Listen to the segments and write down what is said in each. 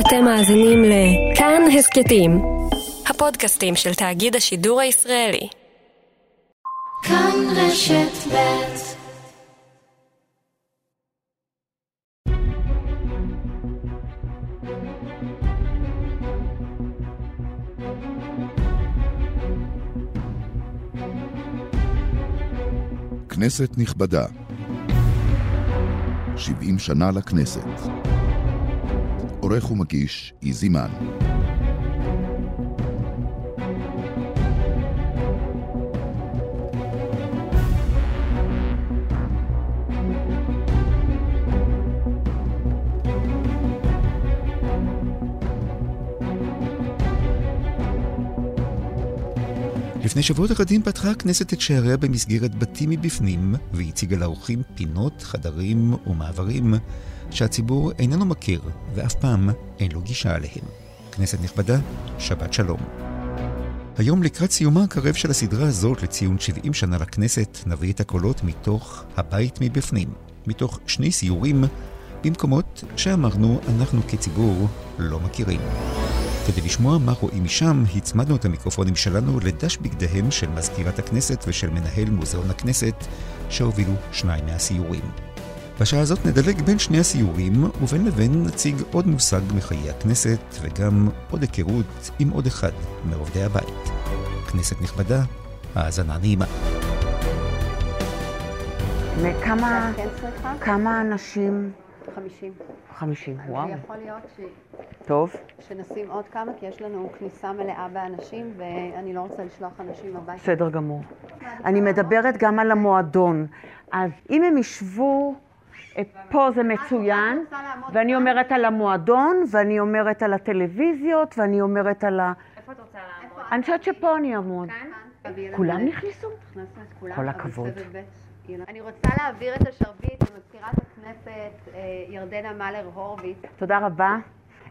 אתם מאזינים לכאן הסכתים, הפודקאסטים של תאגיד השידור הישראלי. כאן רשת ב' כנסת נכבדה, 70 שנה לכנסת. עורך ומגיש איזי מן. לפני שבועות אחדים פתחה הכנסת את שעריה במסגרת בתים מבפנים, והציגה לאורחים פינות, חדרים ומעברים שהציבור איננו מכיר, ואף פעם אין לו גישה אליהם. כנסת נכבדה, שבת שלום. היום לקראת סיומה הקרב של הסדרה הזאת לציון 70 שנה לכנסת, נביא את הקולות מתוך הבית מבפנים, מתוך שני סיורים במקומות שאמרנו אנחנו כציבור לא מכירים. כדי לשמוע מה רואים משם, הצמדנו את המיקרופונים שלנו לדש בגדיהם של מזכירת הכנסת ושל מנהל מוזיאון הכנסת, שהובילו שניים מהסיורים. בשעה הזאת נדלג בין שני הסיורים, ובין לבין נציג עוד מושג מחיי הכנסת, וגם עוד היכרות עם עוד אחד מעובדי הבית. כנסת נכבדה, האזנה נעימה. צריכה? כמה אנשים? 50. 50, וואו. ויכול להיות ש... טוב. שנשים עוד כמה, כי יש לנו כניסה מלאה באנשים, ואני לא רוצה לשלוח אנשים הביתה. בסדר גמור. אני מדברת גם על המועדון. אז אם הם ישבו, פה זה מצוין, ואני? אומרת על המועדון, ואני אומרת על הטלוויזיות, ואני אומרת על ה... איפה את רוצה לעמוד? אני חושבת שפה אני אעמוד. כולם נכנסו? כל הכבוד. אני רוצה להעביר את השרביט למזכירת הכנסת אה, ירדנה מלר הורוביץ. תודה רבה.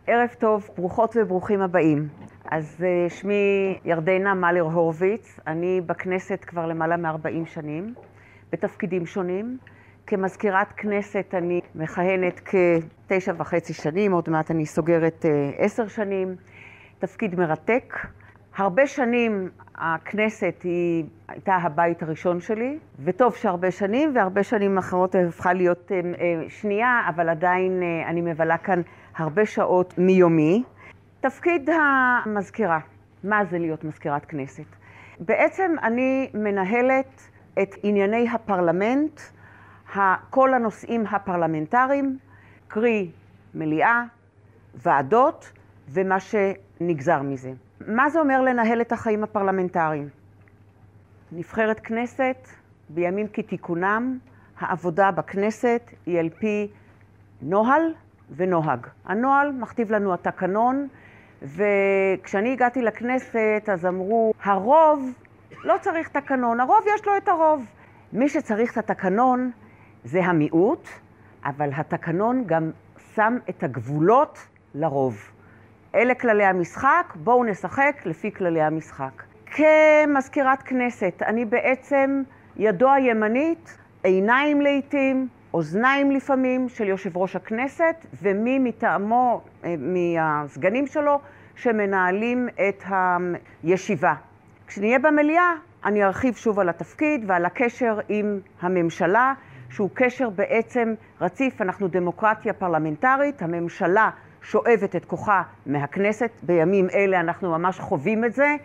ערב טוב, ברוכות וברוכים הבאים. אז אה, שמי ירדנה מלר הורוביץ, אני בכנסת כבר למעלה מ-40 שנים, בתפקידים שונים. כמזכירת כנסת אני מכהנת כתשע וחצי שנים, עוד מעט אני סוגרת אה, עשר שנים. תפקיד מרתק. הרבה שנים הכנסת היא הייתה הבית הראשון שלי, וטוב שהרבה שנים, והרבה שנים אחרות הפכה להיות אה, אה, שנייה, אבל עדיין אני מבלה כאן הרבה שעות מיומי. תפקיד המזכירה, מה זה להיות מזכירת כנסת? בעצם אני מנהלת את ענייני הפרלמנט, כל הנושאים הפרלמנטריים, קרי מליאה, ועדות ומה שנגזר מזה. מה זה אומר לנהל את החיים הפרלמנטריים? נבחרת כנסת, בימים כתיקונם, העבודה בכנסת היא על פי נוהל ונוהג. הנוהל מכתיב לנו התקנון, וכשאני הגעתי לכנסת אז אמרו, הרוב לא צריך תקנון, הרוב יש לו את הרוב. מי שצריך את התקנון זה המיעוט, אבל התקנון גם שם את הגבולות לרוב. אלה כללי המשחק, בואו נשחק לפי כללי המשחק. כמזכירת כנסת, אני בעצם ידו הימנית, עיניים לעיתים, אוזניים לפעמים של יושב ראש הכנסת, ומי מטעמו, אה, מהסגנים שלו, שמנהלים את הישיבה. כשנהיה במליאה, אני ארחיב שוב על התפקיד ועל הקשר עם הממשלה, שהוא קשר בעצם רציף. אנחנו דמוקרטיה פרלמנטרית, הממשלה שואבת את כוחה מהכנסת, בימים אלה אנחנו ממש חווים את זה,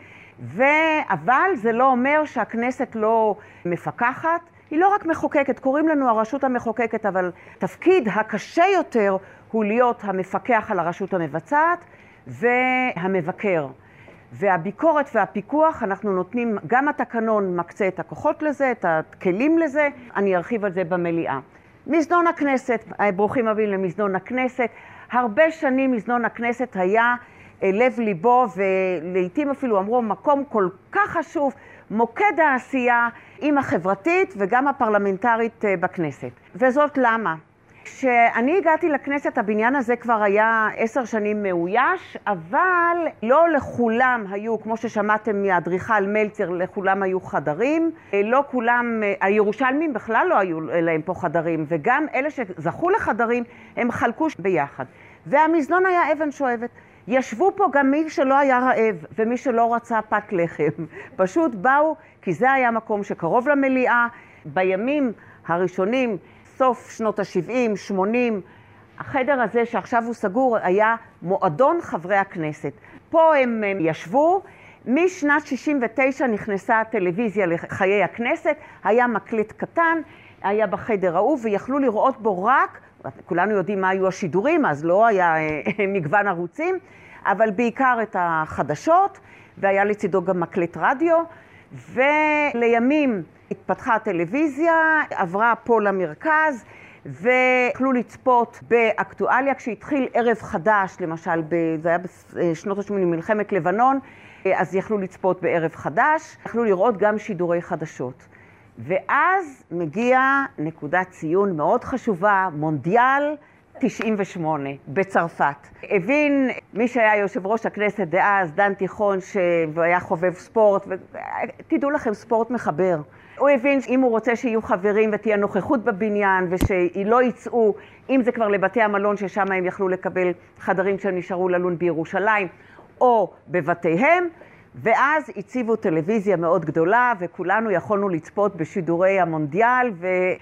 ו... אבל זה לא אומר שהכנסת לא מפקחת, היא לא רק מחוקקת, קוראים לנו הרשות המחוקקת, אבל תפקיד הקשה יותר הוא להיות המפקח על הרשות המבצעת והמבקר. והביקורת והפיקוח, אנחנו נותנים, גם התקנון מקצה את הכוחות לזה, את הכלים לזה, אני ארחיב על זה במליאה. מזנון הכנסת, ברוכים הבאים למזנון הכנסת. הרבה שנים מזנון הכנסת היה אה, לב ליבו, ולעיתים אפילו אמרו מקום כל כך חשוב, מוקד העשייה עם החברתית וגם הפרלמנטרית אה, בכנסת. וזאת למה? כשאני הגעתי לכנסת, הבניין הזה כבר היה עשר שנים מאויש, אבל לא לכולם היו, כמו ששמעתם מהאדריכל מלצר, לכולם היו חדרים. לא כולם, הירושלמים בכלל לא היו להם פה חדרים, וגם אלה שזכו לחדרים, הם חלקו ביחד. והמזנון היה אבן שואבת. ישבו פה גם מי שלא היה רעב ומי שלא רצה פת לחם. פשוט באו, כי זה היה מקום שקרוב למליאה. בימים הראשונים, סוף שנות ה-70, 80, החדר הזה שעכשיו הוא סגור היה מועדון חברי הכנסת. פה הם, הם ישבו, משנת 69 נכנסה הטלוויזיה לחיי הכנסת, היה מקלט קטן, היה בחדר ההוא ויכלו לראות בו רק, כולנו יודעים מה היו השידורים, אז לא היה אה, מגוון ערוצים, אבל בעיקר את החדשות, והיה לצידו גם מקלט רדיו, ולימים התפתחה הטלוויזיה, עברה פה למרכז, ויכלו לצפות באקטואליה כשהתחיל ערב חדש, למשל, זה היה בשנות ה-80 מלחמת לבנון, אז יכלו לצפות בערב חדש, יכלו לראות גם שידורי חדשות. ואז מגיע נקודת ציון מאוד חשובה, מונדיאל 98 בצרפת. הבין מי שהיה יושב ראש הכנסת דאז, דן תיכון, שהיה חובב ספורט, ותדעו לכם, ספורט מחבר. הוא הבין שאם הוא רוצה שיהיו חברים ותהיה נוכחות בבניין ושלא יצאו, אם זה כבר לבתי המלון ששם הם יכלו לקבל חדרים כשהם נשארו ללון בירושלים, או בבתיהם, ואז הציבו טלוויזיה מאוד גדולה, וכולנו יכולנו לצפות בשידורי המונדיאל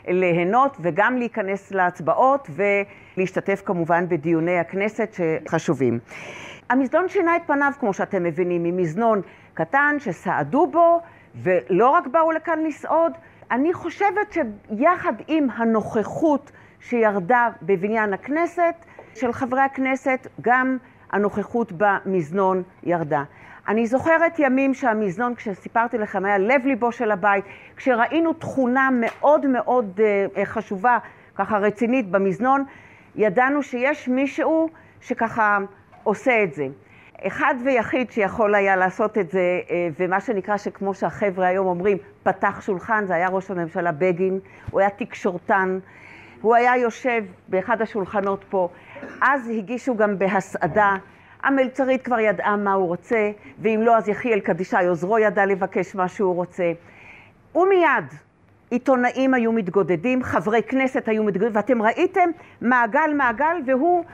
וליהנות, וגם להיכנס להצבעות, ולהשתתף כמובן בדיוני הכנסת שחשובים. המזנון שינה את פניו, כמו שאתם מבינים, ממזנון קטן שסעדו בו, ולא רק באו לכאן לסעוד, אני חושבת שיחד עם הנוכחות שירדה בבניין הכנסת, של חברי הכנסת, גם הנוכחות במזנון ירדה. אני זוכרת ימים שהמזנון, כשסיפרתי לכם, היה לב ליבו של הבית, כשראינו תכונה מאוד מאוד uh, חשובה, ככה רצינית במזנון, ידענו שיש מישהו שככה עושה את זה. אחד ויחיד שיכול היה לעשות את זה, אה, ומה שנקרא שכמו שהחבר'ה היום אומרים, פתח שולחן, זה היה ראש הממשלה בגין, הוא היה תקשורתן, הוא היה יושב באחד השולחנות פה, אז הגישו גם בהסעדה, המלצרית כבר ידעה מה הוא רוצה, ואם לא, אז יחיאל קדישאי עוזרו ידע לבקש מה שהוא רוצה. ומיד עיתונאים היו מתגודדים, חברי כנסת היו מתגודדים, ואתם ראיתם מעגל מעגל, והוא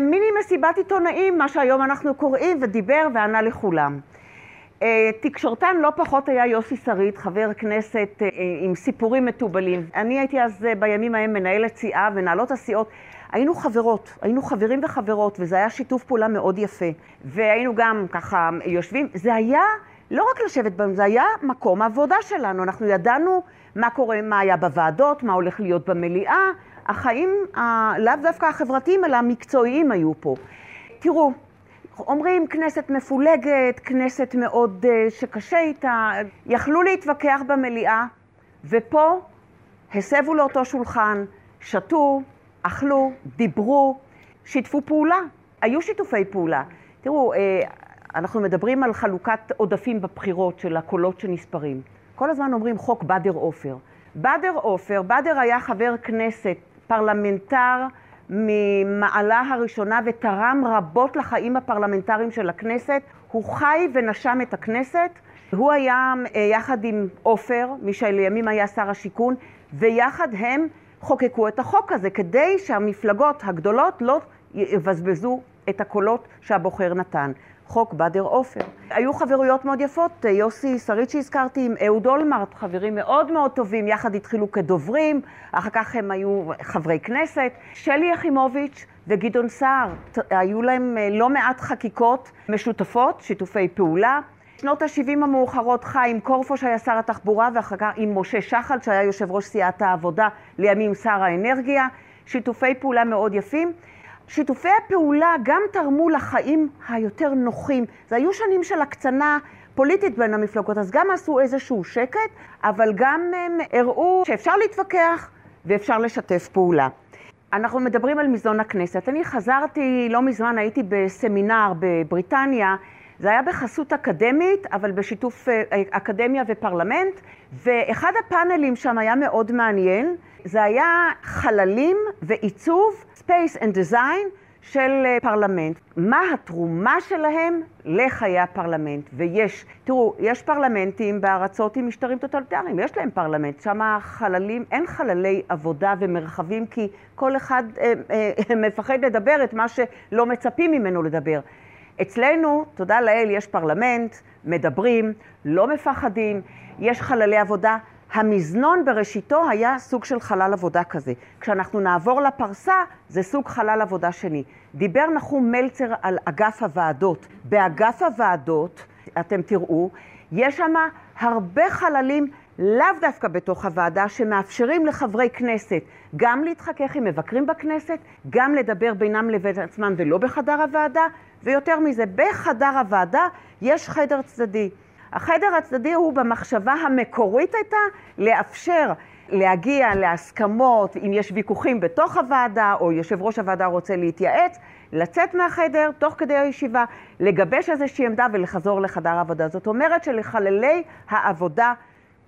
מיני מסיבת עיתונאים, מה שהיום אנחנו קוראים, ודיבר וענה לכולם. אה, תקשורתן לא פחות היה יוסי שריד, חבר כנסת אה, עם סיפורים מתובלים. אני הייתי אז בימים ההם מנהלת סיעה, מנהלות הסיעות. היינו חברות, היינו חברים וחברות, וזה היה שיתוף פעולה מאוד יפה. והיינו גם ככה יושבים, זה היה לא רק לשבת בנו, זה היה מקום העבודה שלנו. אנחנו ידענו מה קורה, מה היה בוועדות, מה הולך להיות במליאה. החיים, לאו דווקא החברתיים, אלא המקצועיים היו פה. תראו, אומרים כנסת מפולגת, כנסת מאוד uh, שקשה איתה, יכלו להתווכח במליאה, ופה הסבו לאותו שולחן, שתו, אכלו, דיברו, שיתפו פעולה. היו שיתופי פעולה. תראו, אה, אנחנו מדברים על חלוקת עודפים בבחירות של הקולות שנספרים. כל הזמן אומרים חוק בדר עופר. בדר עופר, בדר היה חבר כנסת פרלמנטר ממעלה הראשונה ותרם רבות לחיים הפרלמנטריים של הכנסת. הוא חי ונשם את הכנסת. הוא היה אה, יחד עם עופר, מי שלימים היה שר השיכון, ויחד הם חוקקו את החוק הזה כדי שהמפלגות הגדולות לא יבזבזו את הקולות שהבוחר נתן. חוק בדר עופר. היו חברויות מאוד יפות, יוסי שריד שהזכרתי עם אהוד אולמרט, חברים מאוד מאוד טובים, יחד התחילו כדוברים, אחר כך הם היו חברי כנסת. שלי יחימוביץ' וגדעון סער, היו להם אה, לא מעט חקיקות משותפות, שיתופי פעולה. שנות ה-70 המאוחרות חיים קורפו שהיה שר התחבורה ואחר כך עם משה שחל שהיה יושב ראש סיעת העבודה, לימים שר האנרגיה, שיתופי פעולה מאוד יפים. שיתופי הפעולה גם תרמו לחיים היותר נוחים. זה היו שנים של הקצנה פוליטית בין המפלגות, אז גם עשו איזשהו שקט, אבל גם הם הראו שאפשר להתווכח ואפשר לשתף פעולה. אנחנו מדברים על מזנון הכנסת. אני חזרתי, לא מזמן הייתי בסמינר בבריטניה, זה היה בחסות אקדמית, אבל בשיתוף אה, אקדמיה ופרלמנט, ואחד הפאנלים שם היה מאוד מעניין. זה היה חללים ועיצוב, Space and Design, של אה, פרלמנט, מה התרומה שלהם לחיי הפרלמנט. ויש, תראו, יש פרלמנטים בארצות עם משטרים טוטליטריים, יש להם פרלמנט, שם חללים, אין חללי עבודה ומרחבים, כי כל אחד אה, אה, מפחד לדבר את מה שלא מצפים ממנו לדבר. אצלנו, תודה לאל, יש פרלמנט, מדברים, לא מפחדים, יש חללי עבודה. המזנון בראשיתו היה סוג של חלל עבודה כזה. כשאנחנו נעבור לפרסה, זה סוג חלל עבודה שני. דיבר נחום מלצר על אגף הוועדות. באגף הוועדות, אתם תראו, יש שם הרבה חללים, לאו דווקא בתוך הוועדה, שמאפשרים לחברי כנסת גם להתחכך עם מבקרים בכנסת, גם לדבר בינם לבין עצמם ולא בחדר הוועדה, ויותר מזה, בחדר הוועדה יש חדר צדדי. החדר הצדדי הוא במחשבה המקורית הייתה לאפשר להגיע להסכמות, אם יש ויכוחים בתוך הוועדה, או יושב ראש הוועדה רוצה להתייעץ, לצאת מהחדר תוך כדי הישיבה, לגבש איזושהי עמדה ולחזור לחדר העבודה. זאת אומרת שלחללי העבודה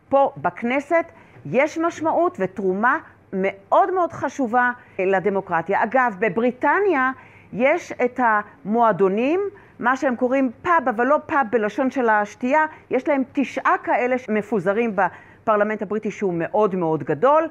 פה בכנסת יש משמעות ותרומה מאוד מאוד חשובה לדמוקרטיה. אגב, בבריטניה יש את המועדונים, מה שהם קוראים פאב, אבל לא פאב בלשון של השתייה, יש להם תשעה כאלה מפוזרים בפרלמנט הבריטי שהוא מאוד מאוד גדול,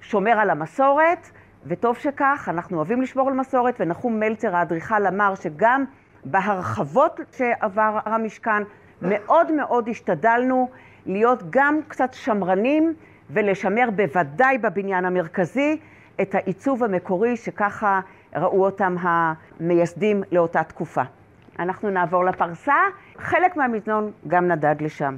שומר על המסורת, וטוב שכך, אנחנו אוהבים לשמור על מסורת, ונחום מלצר האדריכל אמר שגם בהרחבות שעבר המשכן, מאוד מאוד השתדלנו להיות גם קצת שמרנים ולשמר בוודאי בבניין המרכזי את העיצוב המקורי שככה ראו אותם המייסדים לאותה תקופה. אנחנו נעבור לפרסה, חלק מהמזנון גם נדד לשם.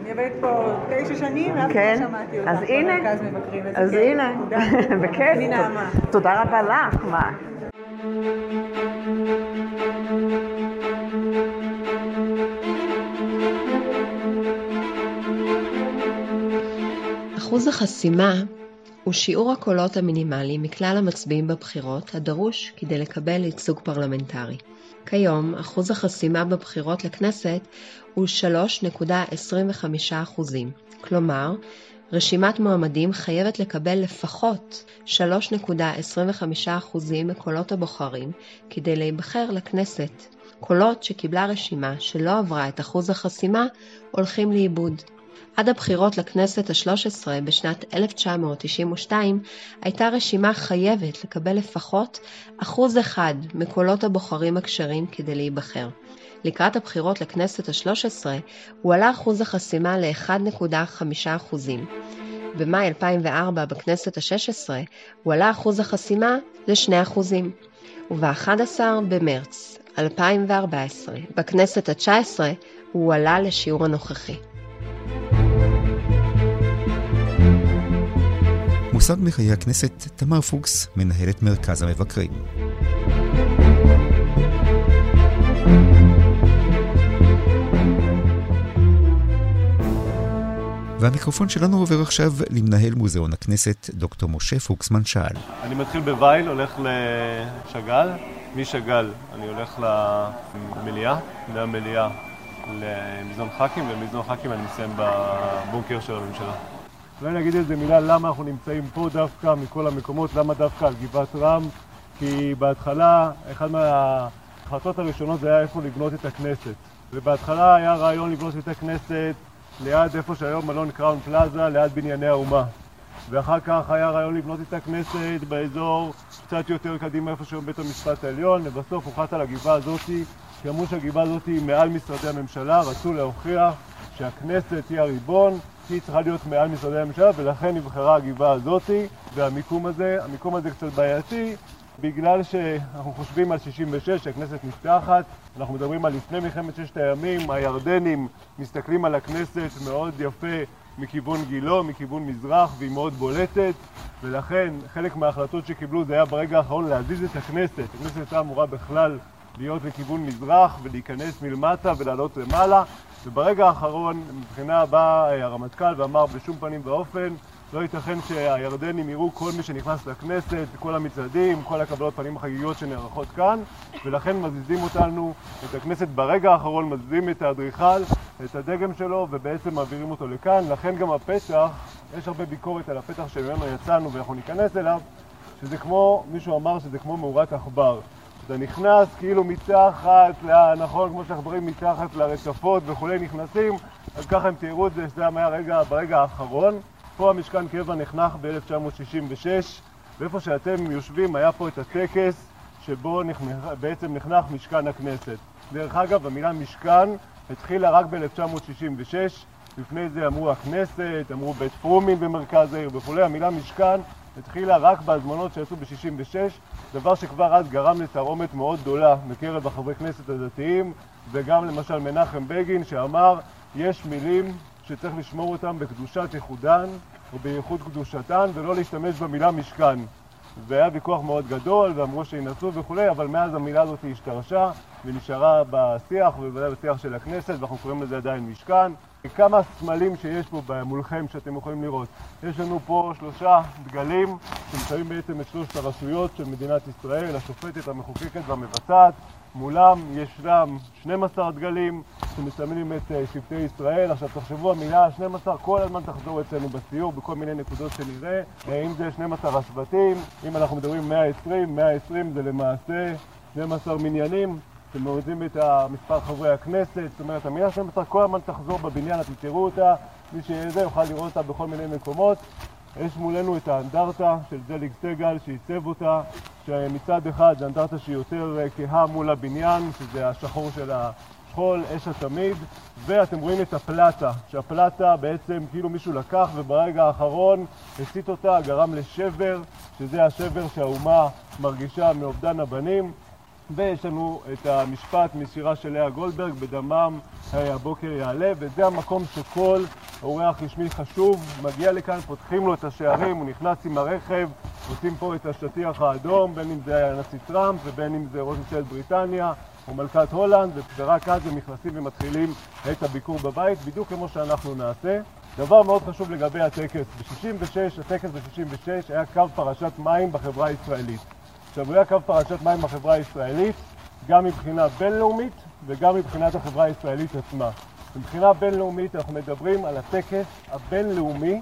אני עובדת פה תשע שנים, ואף כן, לא שמעתי אותך במרכז מבקרים. אז כיף. הנה, תודה. בכיף. תודה רבה לך, מה? אחוז החסימה הוא שיעור הקולות המינימלי מכלל המצביעים בבחירות הדרוש כדי לקבל ייצוג פרלמנטרי. כיום, אחוז החסימה בבחירות לכנסת הוא 3.25%, כלומר, רשימת מועמדים חייבת לקבל לפחות 3.25% מקולות הבוחרים כדי להיבחר לכנסת. קולות שקיבלה רשימה שלא עברה את אחוז החסימה הולכים לאיבוד. עד הבחירות לכנסת ה-13 בשנת 1992 הייתה רשימה חייבת לקבל לפחות אחוז אחד מקולות הבוחרים הכשרים כדי להיבחר. לקראת הבחירות לכנסת ה-13 הועלה אחוז החסימה ל-1.5%. במאי 2004 בכנסת ה-16 הועלה אחוז החסימה ל-2%. וב-11 במרץ 2014 בכנסת ה-19 הוא הועלה לשיעור הנוכחי. מושג מחיי הכנסת, תמר פוקס, מנהלת מרכז המבקרים. והמיקרופון שלנו עובר עכשיו למנהל מוזיאון הכנסת, דוקטור משה פוקסמן שאל. אני מתחיל בווייל, הולך לשג"ל, משג"ל אני הולך למליאה, מהמליאה למזנון ח"כים, ומזנון ח"כים אני מסיים בבונקר של הממשלה. אולי נגיד איזה מילה למה אנחנו נמצאים פה דווקא מכל המקומות, למה דווקא על גבעת רם, כי בהתחלה, אחת מההחלטות הראשונות זה היה איפה לבנות את הכנסת. ובהתחלה היה רעיון לבנות את הכנסת ליד איפה שהיום מלון קראון פלאזה, ליד בנייני האומה. ואחר כך היה רעיון לבנות את הכנסת באזור קצת יותר קדימה איפה שהיום בית המשפט העליון, ובסוף הוחלט על הגבעה הזאתי, כי אמרו שהגבעה הזאתי מעל משרדי הממשלה, רצו להוכיח שהכנסת היא הריבון, היא צריכה להיות מעל משרדי הממשלה, ולכן נבחרה הגבעה הזאתי, והמיקום הזה, המיקום הזה קצת בעייתי, בגלל שאנחנו חושבים על 66, שהכנסת נפתחת, אנחנו מדברים על לפני מלחמת ששת הימים, הירדנים מסתכלים על הכנסת מאוד יפה מכיוון גילו, מכיוון מזרח, והיא מאוד בולטת, ולכן חלק מההחלטות שקיבלו זה היה ברגע האחרון להזיז את הכנסת. הכנסת הייתה אמורה בכלל להיות לכיוון מזרח ולהיכנס מלמטה ולעלות למעלה, וברגע האחרון, מבחינה בא הרמטכ"ל ואמר בשום פנים ואופן לא ייתכן שהירדנים יראו כל מי שנכנס לכנסת, כל המצעדים, כל הקבלות פנים החגיגיות שנערכות כאן ולכן מזיזים אותנו, את הכנסת ברגע האחרון, מזיזים את האדריכל את הדגם שלו ובעצם מעבירים אותו לכאן, לכן גם הפתח, יש הרבה ביקורת על הפתח שממנו יצאנו ואנחנו ניכנס אליו, שזה כמו, מישהו אמר שזה כמו מאורת עכבר. אתה נכנס כאילו מתחת, נכון, כמו שאנחנו רואים מתחת לרצפות וכולי נכנסים, אז ככה הם תראו את זה, זה היה רגע, ברגע האחרון. פה המשכן קבע נחנך ב-1966, ואיפה שאתם יושבים היה פה את הטקס שבו נחנך, בעצם נחנך משכן הכנסת. דרך אגב, המילה משכן התחילה רק ב-1966, לפני זה אמרו הכנסת, אמרו בית פרומין במרכז העיר וכולי, המילה משכן התחילה רק בהזמנות שעשו ב-66, דבר שכבר אז גרם לתרעומת מאוד גדולה מקרב החברי כנסת הדתיים, וגם למשל מנחם בגין שאמר, יש מילים שצריך לשמור אותן בקדושת ייחודן או בייחוד קדושתן ולא להשתמש במילה משכן. והיה ויכוח מאוד גדול, ואמרו שינסו וכולי, אבל מאז המילה הזאת השתרשה ונשארה בשיח, ובוודאי בשיח של הכנסת, ואנחנו קוראים לזה עדיין משכן. כמה סמלים שיש פה מולכם שאתם יכולים לראות. יש לנו פה שלושה דגלים שמציינים בעצם את שלושת הרשויות של מדינת ישראל, השופטת, המחוקקת והמבצעת. מולם ישנם 12 דגלים שמסמלים את אה, שבטי ישראל. עכשיו תחשבו, המילה 12 כל הזמן תחזור אצלנו בסיור בכל מיני נקודות שנראה. אה, אם זה 12 השבטים, אם אנחנו מדברים 120, 120 זה למעשה 12 מניינים. אתם מורידים את מספר חברי הכנסת, זאת אומרת המילה 12 כל הזמן תחזור בבניין, אתם תראו אותה, מי שזה יוכל לראות אותה בכל מיני מקומות. יש מולנו את האנדרטה של זליג סגל שעיצב אותה, שמצד אחד זו אנדרטה שהיא יותר אה, כהה מול הבניין, שזה השחור של השכול, אש התמיד, ואתם רואים את הפלטה, שהפלטה בעצם כאילו מישהו לקח וברגע האחרון הסית אותה, גרם לשבר, שזה השבר שהאומה מרגישה מאובדן הבנים. ויש לנו את המשפט משירה של לאה גולדברג, בדמם הבוקר יעלה, וזה המקום שכל אורח רשמי חשוב מגיע לכאן, פותחים לו את השערים, הוא נכנס עם הרכב, עושים פה את השטיח האדום, בין אם זה הנשיא טראמפ ובין אם זה ראש ממשלת בריטניה או מלכת הולנד, ורק אז הם נכנסים ומתחילים את הביקור בבית, בדיוק כמו שאנחנו נעשה. דבר מאוד חשוב לגבי הטקס, ב-66, הטקס ב-66 היה קו פרשת מים בחברה הישראלית. עכשיו, היה קו פרשת מים בחברה הישראלית, גם מבחינה בינלאומית וגם מבחינת החברה הישראלית עצמה. מבחינה בינלאומית אנחנו מדברים על הטקס הבינלאומי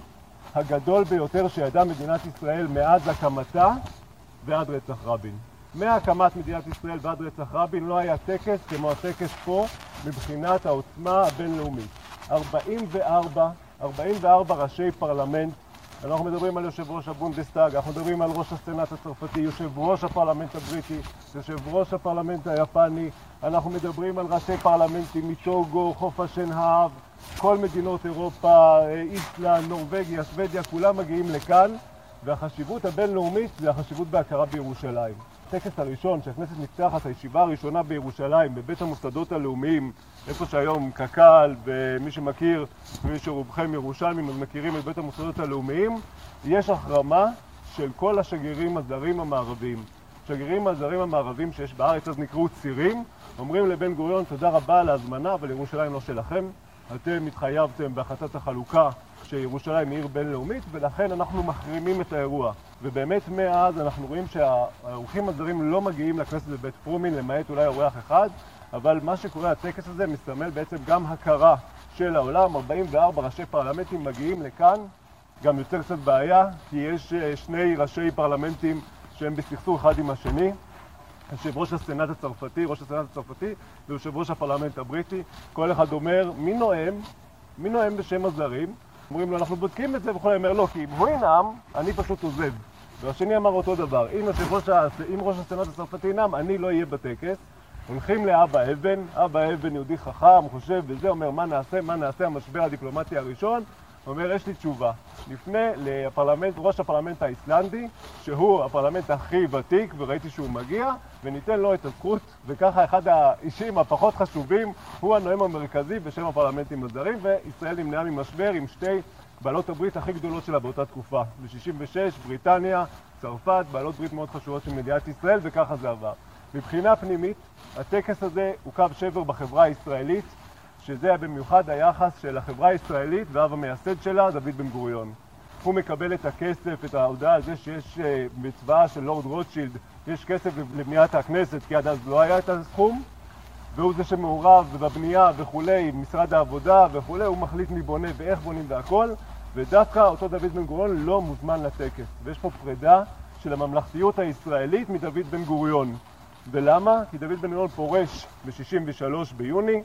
הגדול ביותר שידעה מדינת ישראל מאז הקמתה ועד רצח רבין. מהקמת מדינת ישראל ועד רצח רבין לא היה טקס כמו הטקס פה מבחינת העוצמה הבינלאומית. 44, 44 ראשי פרלמנט אנחנו מדברים על יושב ראש הבונדסטאג, אנחנו מדברים על ראש הסנאט הצרפתי, יושב ראש הפרלמנט הבריטי, יושב ראש הפרלמנט היפני, אנחנו מדברים על ראשי פרלמנטים מטוגו, חוף השנהב, כל מדינות אירופה, איסלנד, נורבגיה, שוודיה, כולם מגיעים לכאן, והחשיבות הבינלאומית זה החשיבות בהכרה בירושלים. הטקס הראשון שהכנסת נפתחת, הישיבה הראשונה בירושלים, בבית המוסדות הלאומיים, איפה שהיום קק"ל, ומי שמכיר, מי שרובכם ירושלמים, מכירים את בית המוסדות הלאומיים, יש החרמה של כל השגרירים הזרים המערביים. השגרירים הזרים המערביים שיש בארץ אז נקראו צירים, אומרים לבן גוריון תודה רבה על ההזמנה, אבל ירושלים לא שלכם. אתם התחייבתם בהחלטת החלוקה שירושלים היא עיר בינלאומית, ולכן אנחנו מחרימים את האירוע. ובאמת מאז אנחנו רואים שהאורחים הזרים לא מגיעים לכנסת בבית פרומין, למעט אולי אורח אחד, אבל מה שקורה, הטקס הזה מסמל בעצם גם הכרה של העולם. 44 ראשי פרלמנטים מגיעים לכאן, גם יוצר קצת בעיה, כי יש אה, שני ראשי פרלמנטים שהם בסכסוך אחד עם השני. יושב ראש הסנאט הצרפתי, ראש הסנאט הצרפתי ויושב ראש הפרלמנט הבריטי. כל אחד אומר, מי נואם? מי נואם בשם הזרים? אומרים לו, אנחנו בודקים את זה, וכולי, אומר, לא, כי אם הוא ינאם, אני פשוט עוזב. והשני אמר אותו דבר, אם, ראש, אם ראש הסנאט הצרפתי ינאם, אני לא אהיה בטקס. הולכים לאבא אבן, אבא אבן יהודי חכם, חושב וזה, אומר, מה נעשה, מה נעשה, המשבר הדיפלומטי הראשון, אומר, יש לי תשובה. נפנה לפרלמנט, ראש הפרלמנט האיסלנדי, שהוא הפרלמנט הכי ותיק, וראיתי שהוא מגיע, וניתן לו את הזכות, וככה אחד האישים הפחות חשובים הוא הנואם המרכזי בשם הפרלמנטים הזרים, וישראל נמנעה ממשבר עם שתי בעלות הברית הכי גדולות שלה באותה תקופה. ב-66, בריטניה, צרפת, בעלות ברית מאוד חשובות של מדינת ישראל, וככה זה עבר. מבחינה פנימית, הטקס הזה הוא קו שבר בחברה הישראלית, שזה במיוחד היחס של החברה הישראלית והאב המייסד שלה, דוד בן גוריון. הוא מקבל את הכסף, את ההודעה על זה שיש אה, בצבאה של לורד רוטשילד, יש כסף לבניית הכנסת, כי עד אז לא היה את הסכום, והוא זה שמעורב בבנייה וכולי, משרד העבודה וכולי, הוא מחליט מי בונה ואיך בונים והכל, ודווקא אותו דוד בן גוריון לא מוזמן לטקס. ויש פה פרידה של הממלכתיות הישראלית מדוד בן גוריון. ולמה? כי דוד בן גוריון פורש ב-63 ביוני,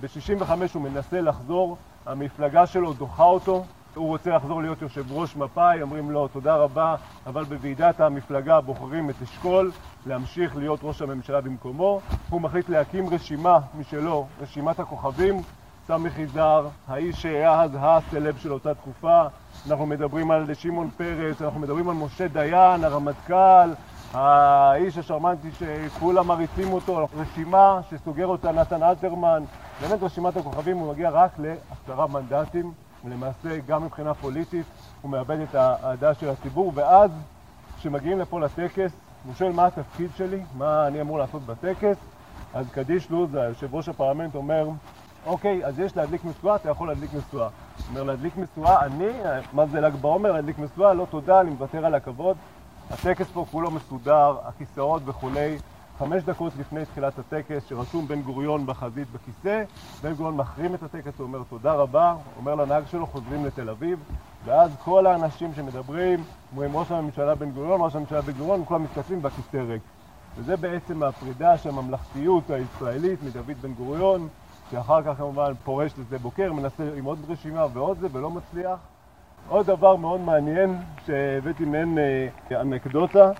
ב-65 הוא מנסה לחזור, המפלגה שלו דוחה אותו, הוא רוצה לחזור להיות יושב ראש מפא"י, אומרים לו תודה רבה, אבל בוועידת המפלגה בוחרים את אשכול להמשיך להיות ראש הממשלה במקומו. הוא מחליט להקים רשימה משלו, רשימת הכוכבים, סמי חיזר, האיש שהיה אז הסלב של אותה תקופה. אנחנו מדברים על שמעון פרס, אנחנו מדברים על משה דיין, הרמטכ"ל, האיש השרמנטי שכולם מריצים אותו, רשימה שסוגר אותה נתן אלתרמן. באמת רשימת הכוכבים הוא מגיע רק לעשרה מנדטים. ולמעשה גם מבחינה פוליטית הוא מאבד את האהדה של הציבור, ואז כשמגיעים לפה לטקס, הוא שואל מה התפקיד שלי, מה אני אמור לעשות בטקס, אז קדיש לוז, היושב ראש הפרלמנט, אומר, אוקיי, אז יש להדליק משואה, אתה יכול להדליק משואה. אומר, להדליק משואה, אני, מה זה ל"ג בעומר, להדליק משואה, לא תודה, אני מוותר על הכבוד. הטקס פה כולו מסודר, הכיסאות וכולי. חמש דקות לפני תחילת הטקס, שרשום בן גוריון בחזית בכיסא, בן גוריון מחרים את הטקס, הוא אומר תודה רבה, אומר לנהג שלו חוזרים לתל אביב, ואז כל האנשים שמדברים, אומרים ראש הממשלה בן גוריון, ראש הממשלה בן גוריון, כולם מתכתבים והכיסא ריק. וזה בעצם הפרידה של הממלכתיות הישראלית מדוד בן גוריון, שאחר כך כמובן פורש לשדה בוקר, מנסה עם עוד רשימה ועוד זה ולא מצליח. עוד דבר מאוד מעניין שהבאתי מעין אה, אנקדוטה,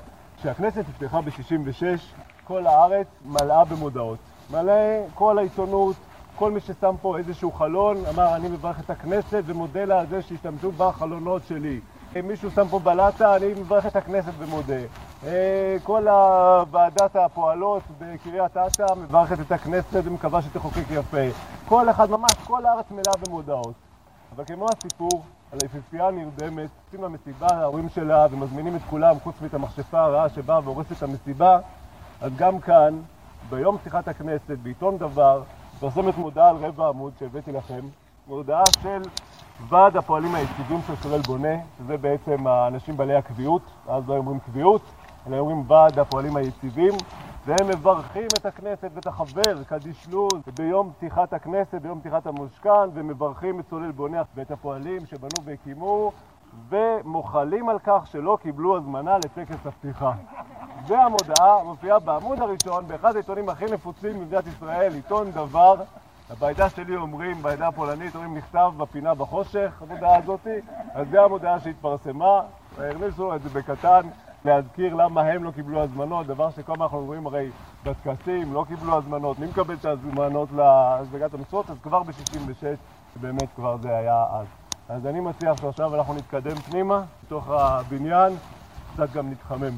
שהכנסת נפתחה ב-66 כל הארץ מלאה במודעות. מלא כל העיתונות, כל מי ששם פה איזשהו חלון, אמר אני מברך את הכנסת ומודה לה על זה שהשתמשו בחלונות שלי. מישהו שם פה בלטה, אני מברך את הכנסת ומודה. אה, כל ועדת הפועלות בקריית אתא מברכת את הכנסת ומקווה שתחוקק יפה. כל אחד, ממש כל הארץ מלאה במודעות. אבל כמו הסיפור על היפיפייה נרדמת, עושים לה מסיבה להורים שלה ומזמינים את כולם, חוץ מאת המכשפה הרעה שבאה והורסת את המסיבה, אז גם כאן, ביום פתיחת הכנסת, בעיתון דבר, מפרסמת מודעה על רבע עמוד שהבאתי לכם, מודעה של ועד הפועלים היציבים של סולל בונה, שזה בעצם האנשים בעלי הקביעות, אז לא אומרים קביעות, אלא אומרים ועד הפועלים היציבים, והם מברכים את הכנסת ואת החבר, קדיש לוז, ביום פתיחת הכנסת, ביום פתיחת המשכן, ומברכים את סולל בונה ואת הפועלים שבנו והקימו, ומוחלים על כך שלא קיבלו הזמנה לטקס הפתיחה. והמודעה מופיעה בעמוד הראשון, באחד העיתונים הכי נפוצים במדינת ישראל, עיתון דבר. בעדה שלי אומרים, בעדה הפולנית אומרים נכתב בפינה בחושך, המודעה הזאתי, אז זו המודעה שהתפרסמה, הכניסו את זה בקטן, להזכיר למה הם לא קיבלו הזמנות, דבר שכל הזמן אנחנו אומרים הרי בטקסים לא קיבלו הזמנות, מי מקבל את ההזמנות להשגת המשרות? אז כבר ב-66 באמת כבר זה היה אז. אז אני מציע שעכשיו אנחנו נתקדם פנימה, בתוך הבניין, קצת גם נתחמם.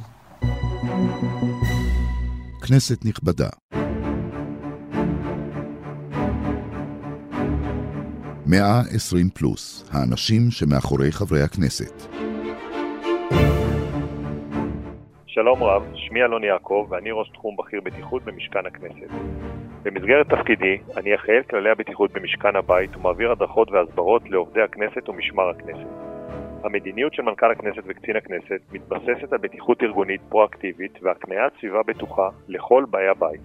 כנסת נכבדה. מאה עשרים פלוס, האנשים שמאחורי חברי הכנסת. שלום רב, שמי אלון יעקב ואני ראש תחום בכיר בטיחות במשכן הכנסת. במסגרת תפקידי, אני אחראי כללי הבטיחות במשכן הבית ומעביר הדרכות והסברות לעובדי הכנסת ומשמר הכנסת. המדיניות של מנכ"ל הכנסת וקצין הכנסת מתבססת על בטיחות ארגונית פרואקטיבית והקניית סביבה בטוחה לכל באי הבית.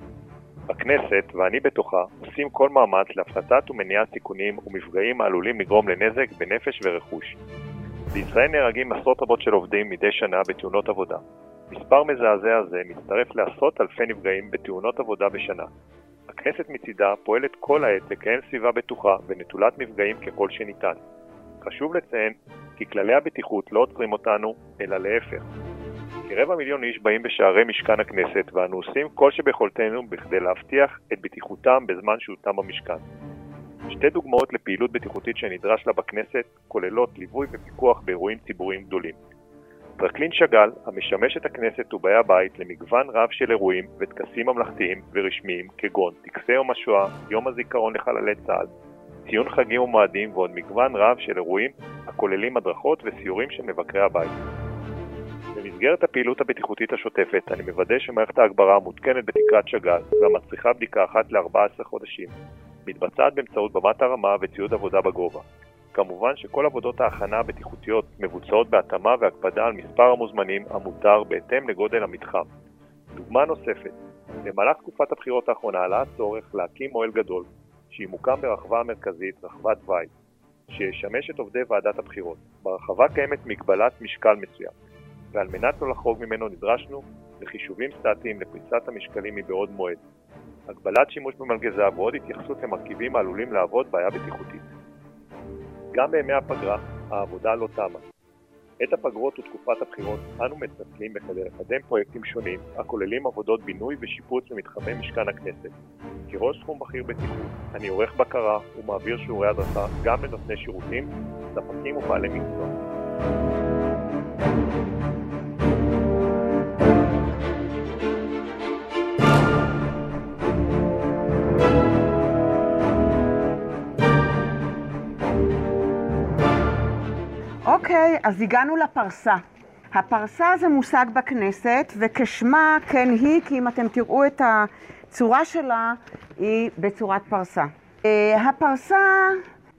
הכנסת, ואני בתוכה, עושים כל מאמץ להפחתת ומניעת סיכונים ומפגעים העלולים לגרום לנזק בנפש ורכוש. בישראל נהרגים עשרות רבות של עובדים מדי שנה בתאונות עבודה. מספר מזעזע זה מצטרף לעשרות אלפי נפגעים בתאונות עבודה בשנה. הכנסת מצידה פועלת כל העת לקיים סביבה בטוחה ונטולת מפגעים ככל שניתן. חשוב לציין כי כללי הבטיחות לא עוצרים אותנו, אלא להפך. כרבע מיליון איש באים בשערי משכן הכנסת ואנו עושים כל שביכולתנו בכדי להבטיח את בטיחותם בזמן שהותם במשכן. שתי דוגמאות לפעילות בטיחותית שנדרש לה בכנסת כוללות ליווי ופיקוח באירועים ציבוריים גדולים. טרקלין שאגאל, המשמש את הכנסת ובאי הבית למגוון רב של אירועים וטקסים ממלכתיים ורשמיים כגון טקסי יום השואה, יום הזיכרון לחללי צה"ל, ציון חגים ומועדים ועוד מגוון רב של אירועים הכוללים הדרכות וסיורים של מבקרי הבית. במסגרת הפעילות הבטיחותית השוטפת אני מוודא שמערכת ההגברה המותקנת בתקרת שאגאל והמצריכה בדיקה אחת ל-14 חודשים מתבצעת באמצעות במת הרמה וציוד עבודה בגובה. כמובן שכל עבודות ההכנה הבטיחותיות מבוצעות בהתאמה והקפדה על מספר המוזמנים המותר בהתאם לגודל המתחם. דוגמה נוספת, במהלך תקופת הבחירות האחרונה עלה הצורך להקים אוהל גדול, שימוקם ברחבה המרכזית, רחבת וייד, שישמש את עובדי ועדת הבחירות. ברחבה קיימת מגבלת משקל מסוים, ועל מנת לא לחרוג ממנו נדרשנו לחישובים סטטיים לפריסת המשקלים מבעוד מועד. הגבלת שימוש במלגזה ועוד התייחסות למרכיבים העלולים להוות בעיה בטיחותית. גם בימי הפגרה העבודה לא תמה. את הפגרות ותקופת הבחירות אנו מתנצלים בכדי לקדם פרויקטים שונים הכוללים עבודות בינוי ושיפוץ במתחמי משכן הכנסת. כראש תחום בכיר בטיחות, אני עורך בקרה ומעביר שיעורי הדרכה גם לנותני שירותים, ספקים ובעלי מקצוע. אוקיי, אז הגענו לפרסה. הפרסה זה מושג בכנסת, וכשמה כן היא, כי אם אתם תראו את הצורה שלה, היא בצורת פרסה. אה, הפרסה,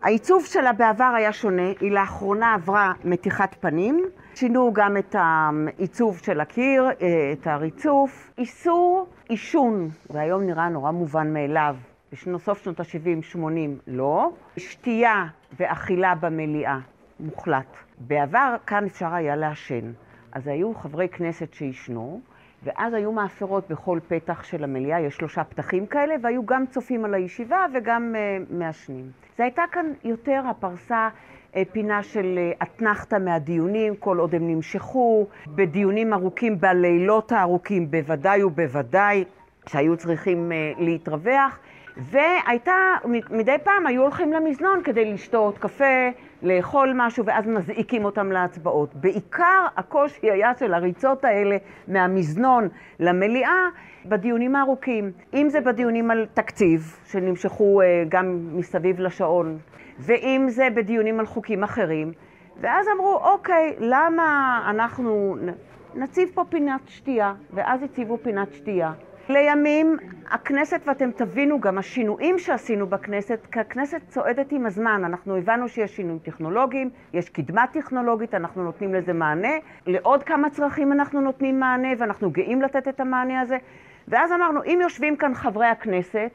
העיצוב שלה בעבר היה שונה, היא לאחרונה עברה מתיחת פנים. שינו גם את העיצוב של הקיר, אה, את הריצוף. איסור עישון, והיום נראה נורא מובן מאליו, בסוף שנות ה-70-80 לא. שתייה ואכילה במליאה, מוחלט. בעבר כאן אפשר היה לעשן, אז היו חברי כנסת שעישנו, ואז היו מאפרות בכל פתח של המליאה, יש שלושה פתחים כאלה, והיו גם צופים על הישיבה וגם uh, מעשנים. זה הייתה כאן יותר הפרסה, uh, פינה של uh, מהדיונים, כל עוד הם נמשכו, בדיונים ארוכים, בלילות הארוכים, בוודאי ובוודאי, שהיו צריכים uh, להתרווח. והייתה, מדי פעם היו הולכים למזנון כדי לשתות קפה, לאכול משהו, ואז מזעיקים אותם להצבעות. בעיקר הקושי היה של הריצות האלה מהמזנון למליאה בדיונים הארוכים. אם זה בדיונים על תקציב, שנמשכו uh, גם מסביב לשעון, ואם זה בדיונים על חוקים אחרים, ואז אמרו, אוקיי, למה אנחנו נציב פה פינת שתייה, ואז הציבו פינת שתייה. לימים הכנסת, ואתם תבינו גם השינויים שעשינו בכנסת, כי הכנסת צועדת עם הזמן. אנחנו הבנו שיש שינויים טכנולוגיים, יש קדמה טכנולוגית, אנחנו נותנים לזה מענה. לעוד כמה צרכים אנחנו נותנים מענה, ואנחנו גאים לתת את המענה הזה. ואז אמרנו, אם יושבים כאן חברי הכנסת,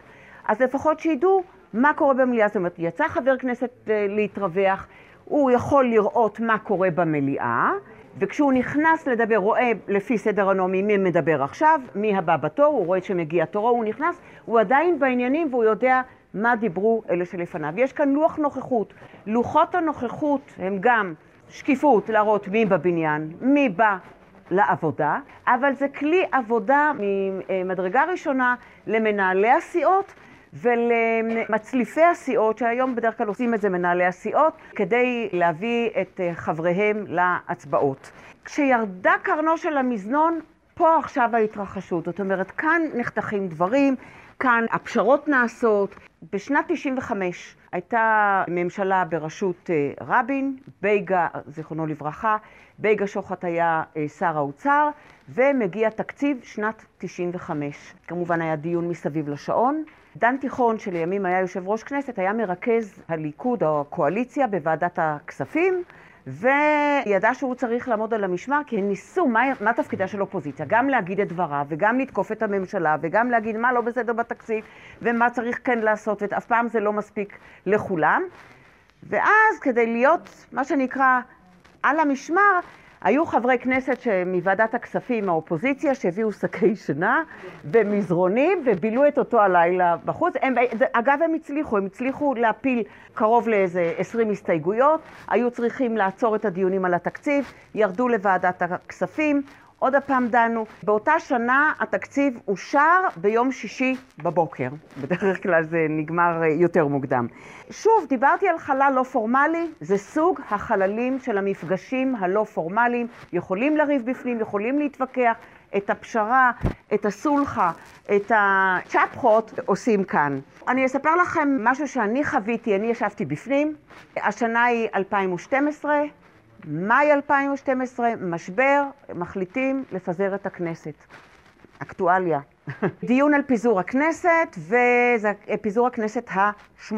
אז לפחות שידעו מה קורה במליאה. זאת אומרת, יצא חבר כנסת אה, להתרווח, הוא יכול לראות מה קורה במליאה. וכשהוא נכנס לדבר, רואה לפי סדר הנעמי מי מדבר עכשיו, מי הבא בתור, הוא רואה שמגיע תורו, הוא נכנס, הוא עדיין בעניינים והוא יודע מה דיברו אלה שלפניו. יש כאן לוח נוכחות. לוחות הנוכחות הם גם שקיפות, להראות מי בבניין, מי בא לעבודה, אבל זה כלי עבודה ממדרגה ראשונה למנהלי הסיעות ולמצליפי הסיעות, שהיום בדרך כלל עושים את זה מנהלי הסיעות, כדי להביא את אה, חבריהם להצבעות. כשירדה קרנו של המזנון, פה עכשיו ההתרחשות. זאת אומרת, כאן נחתכים דברים, כאן הפשרות נעשות. בשנת 95' הייתה ממשלה בראשות אה, רבין, בייגה, זיכרונו לברכה, בייגה שוחט היה אה, שר האוצר, ומגיע תקציב שנת 95. כמובן היה דיון מסביב לשעון. דן תיכון, שלימים היה יושב ראש כנסת, היה מרכז הליכוד או הקואליציה בוועדת הכספים, וידע שהוא צריך לעמוד על המשמר, כי הם ניסו, מה, מה תפקידה של אופוזיציה? גם להגיד את דברה, וגם לתקוף את הממשלה, וגם להגיד מה לא בסדר בתקציב, ומה צריך כן לעשות, ואף פעם זה לא מספיק לכולם. ואז כדי להיות, מה שנקרא, על המשמר, היו חברי כנסת מוועדת הכספים, האופוזיציה, שהביאו שקי שינה ומזרונים ובילו את אותו הלילה בחוץ. הם, אגב, הם הצליחו, הם הצליחו להפיל קרוב לאיזה 20 הסתייגויות, היו צריכים לעצור את הדיונים על התקציב, ירדו לוועדת הכספים, עוד הפעם דנו. באותה שנה התקציב אושר ביום שישי בבוקר. בדרך כלל זה נגמר אה, יותר מוקדם. שוב, דיברתי על חלל לא פורמלי, זה סוג החללים של המפגשים הלא פורמליים. יכולים לריב בפנים, יכולים להתווכח. את הפשרה, את הסולחה, את הצ'פחות עושים כאן. אני אספר לכם משהו שאני חוויתי, אני ישבתי בפנים. השנה היא 2012, מאי 2012, משבר, מחליטים לפזר את הכנסת. אקטואליה. דיון על פיזור הכנסת, וזה פיזור הכנסת ה-18.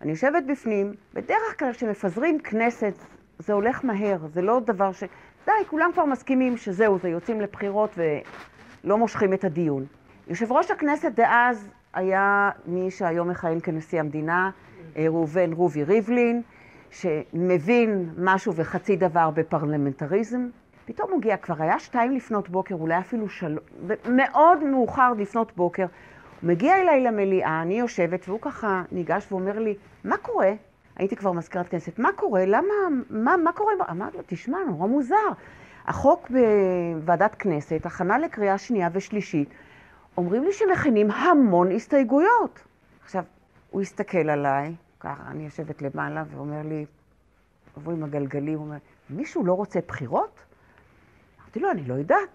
אני יושבת בפנים, בדרך כלל כשמפזרים כנסת זה הולך מהר, זה לא דבר ש... די, כולם כבר מסכימים שזהו, זה יוצאים לבחירות ולא מושכים את הדיון. יושב ראש הכנסת דאז היה מי שהיום מכהן כנשיא המדינה, אה, ראובן רובי ריבלין, שמבין משהו וחצי דבר בפרלמנטריזם. פתאום הוא הגיע, כבר היה שתיים לפנות בוקר, אולי אפילו שלוש, מאוד מאוחר לפנות בוקר. הוא מגיע אליי למליאה, אני יושבת, והוא ככה ניגש ואומר לי, מה קורה? הייתי כבר מזכירת כנסת, מה קורה? למה, מה, מה קורה? אמרתי לו, תשמע, נורא מוזר. החוק בוועדת כנסת, הכנה לקריאה שנייה ושלישית, אומרים לי שמכינים המון הסתייגויות. עכשיו, הוא הסתכל עליי, ככה, אני יושבת למעלה, ואומר לי, עברו עם הגלגלים, הוא אומר, מישהו לא רוצה בחירות? אמרתי לו, אני לא יודעת.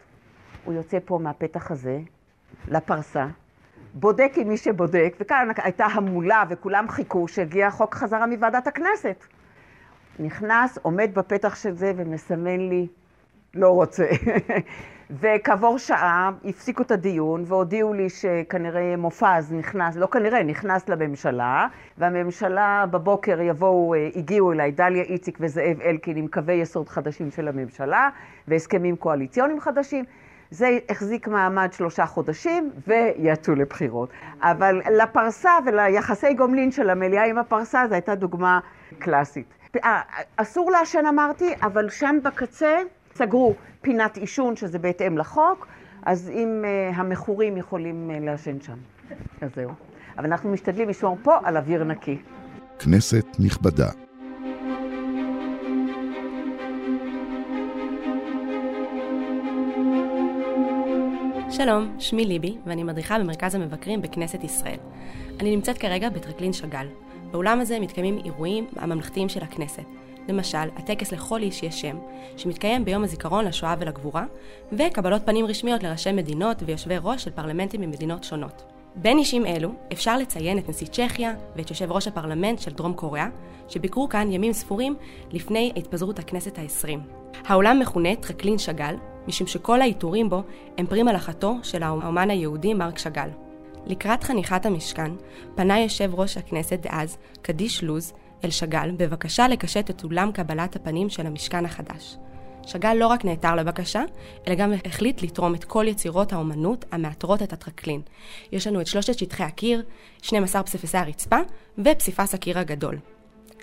הוא יוצא פה מהפתח הזה, לפרסה, בודק עם מי שבודק, וכאן הייתה המולה וכולם חיכו שהגיע החוק חזרה מוועדת הכנסת. נכנס, עומד בפתח של זה ומסמן לי, לא רוצה. וכעבור שעה הפסיקו את הדיון והודיעו לי שכנראה מופז נכנס, לא כנראה, נכנס לממשלה, והממשלה בבוקר יבואו, אה, הגיעו אליי דליה איציק וזאב אלקין עם קווי יסוד חדשים של הממשלה והסכמים קואליציוניים חדשים. זה החזיק מעמד שלושה חודשים ויצאו לבחירות. אבל לפרסה וליחסי גומלין של המליאה עם הפרסה זו הייתה דוגמה קלאסית. אה, אסור לעשן אמרתי, אבל שם בקצה סגרו פינת עישון, שזה בהתאם לחוק, אז אם uh, המכורים יכולים uh, לעשן שם. אז זהו. אבל אנחנו משתדלים לשמור פה על אוויר נקי. כנסת נכבדה. שלום, שמי ליבי, ואני מדריכה במרכז המבקרים בכנסת ישראל. אני נמצאת כרגע בטרקלין שאגאל. באולם הזה מתקיימים אירועים הממלכתיים של הכנסת. למשל, הטקס לכל איש יש שם, שמתקיים ביום הזיכרון לשואה ולגבורה, וקבלות פנים רשמיות לראשי מדינות ויושבי ראש של פרלמנטים ממדינות שונות. בין אישים אלו אפשר לציין את נשיא צ'כיה ואת יושב ראש הפרלמנט של דרום קוריאה, שביקרו כאן ימים ספורים לפני התפזרות הכנסת העשרים. העולם מכונה טרקלין שאגאל, משום שכל העיטורים בו הם פרי מלאכתו של האומן היהודי מרק שאגאל. לקראת חניכת המשכן, פנה יושב ראש הכנסת דאז, קדיש לוז, אל שאגאל בבקשה לקשט את אולם קבלת הפנים של המשכן החדש. שאגאל לא רק נעתר לבקשה, אלא גם החליט לתרום את כל יצירות האומנות המעטרות את הטרקלין. יש לנו את שלושת שטחי הקיר, 12 פסיפסי הרצפה ופסיפס הקיר הגדול.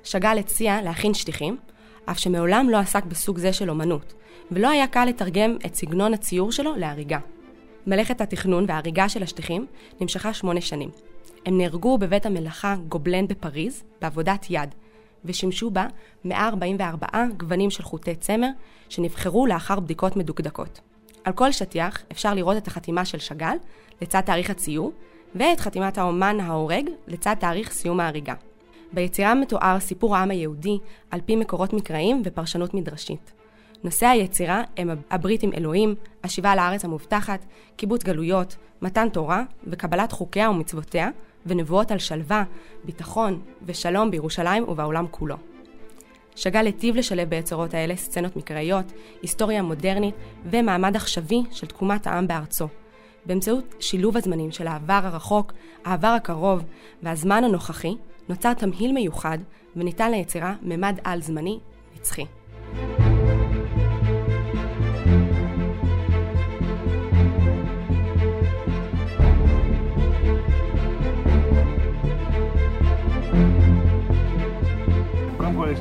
שאגאל הציע להכין שטיחים, אף שמעולם לא עסק בסוג זה של אומנות, ולא היה קל לתרגם את סגנון הציור שלו להריגה. מלאכת התכנון וההריגה של השטיחים נמשכה שמונה שנים. הם נהרגו בבית המלאכה גובלן בפריז, בעבודת יד, ושימשו בה 144 גוונים של חוטי צמר, שנבחרו לאחר בדיקות מדוקדקות. על כל שטיח אפשר לראות את החתימה של שאגאל לצד תאריך הציור, ואת חתימת האומן ההורג לצד תאריך סיום ההריגה. ביצירה מתואר סיפור העם היהודי על פי מקורות מקראיים ופרשנות מדרשית. נושאי היצירה הם הברית עם אלוהים, השיבה לארץ המובטחת, קיבוץ גלויות, מתן תורה וקבלת חוקיה ומצוותיה, ונבואות על שלווה, ביטחון ושלום בירושלים ובעולם כולו. שאגאל היטיב לשלב ביצירות האלה סצנות מקראיות, היסטוריה מודרנית ומעמד עכשווי של תקומת העם בארצו. באמצעות שילוב הזמנים של העבר הרחוק, העבר הקרוב והזמן הנוכחי, נוצר תמהיל מיוחד וניתן ליצירה ממד על-זמני נצחי.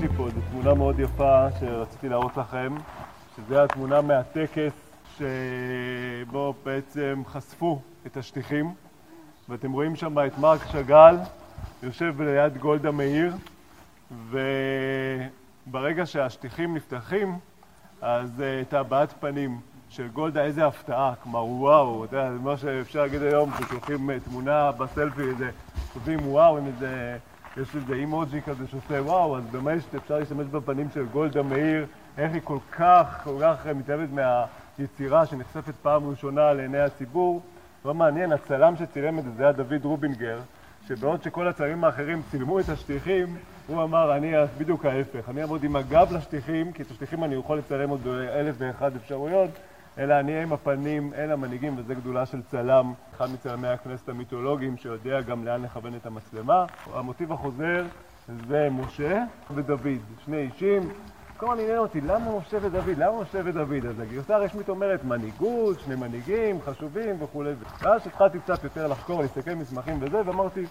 לי פה איזו תמונה מאוד יפה שרציתי להראות לכם, שזה התמונה מהטקס שבו בעצם חשפו את השטיחים, ואתם רואים שם את מרק שאגאל יושב ליד גולדה מאיר, וברגע שהשטיחים נפתחים, אז אה, את הבעת פנים של גולדה, איזה הפתעה, כלומר וואו, אתה יודע, מה שאפשר להגיד היום, ששולחים אה, תמונה בסלפי, איזה, כותבים וואו עם איזה... יש איזה אימוג'י כזה שעושה וואו, אז באמת אפשר להשתמש בפנים של גולדה מאיר, איך היא כל כך, כל כך מתאהבת מהיצירה שנחשפת פעם ראשונה לעיני הציבור. לא מעניין, הצלם שצילם את זה, זה היה דוד רובינגר, שבעוד שכל הצלמים האחרים צילמו את השטיחים, הוא אמר, אני בדיוק ההפך, אני אעמוד עם הגב לשטיחים, כי את השטיחים אני יכול לצלם עוד באלף ואחד אפשרויות, אלא אני עם הפנים אל המנהיגים, וזו גדולה של צלם, אחד מצלמי הכנסת המיתולוגיים, שיודע גם לאן לכוון את המצלמה. המוטיב החוזר זה משה ודוד, שני אישים. כל הזמן עניין אותי, למה משה ודוד? למה משה ודוד? אז הגרסה הרשמית אומרת מנהיגות, שני מנהיגים, חשובים וכולי. ואז התחלתי קצת יותר לחקור, להסתכל מסמכים וזה, ואמרתי,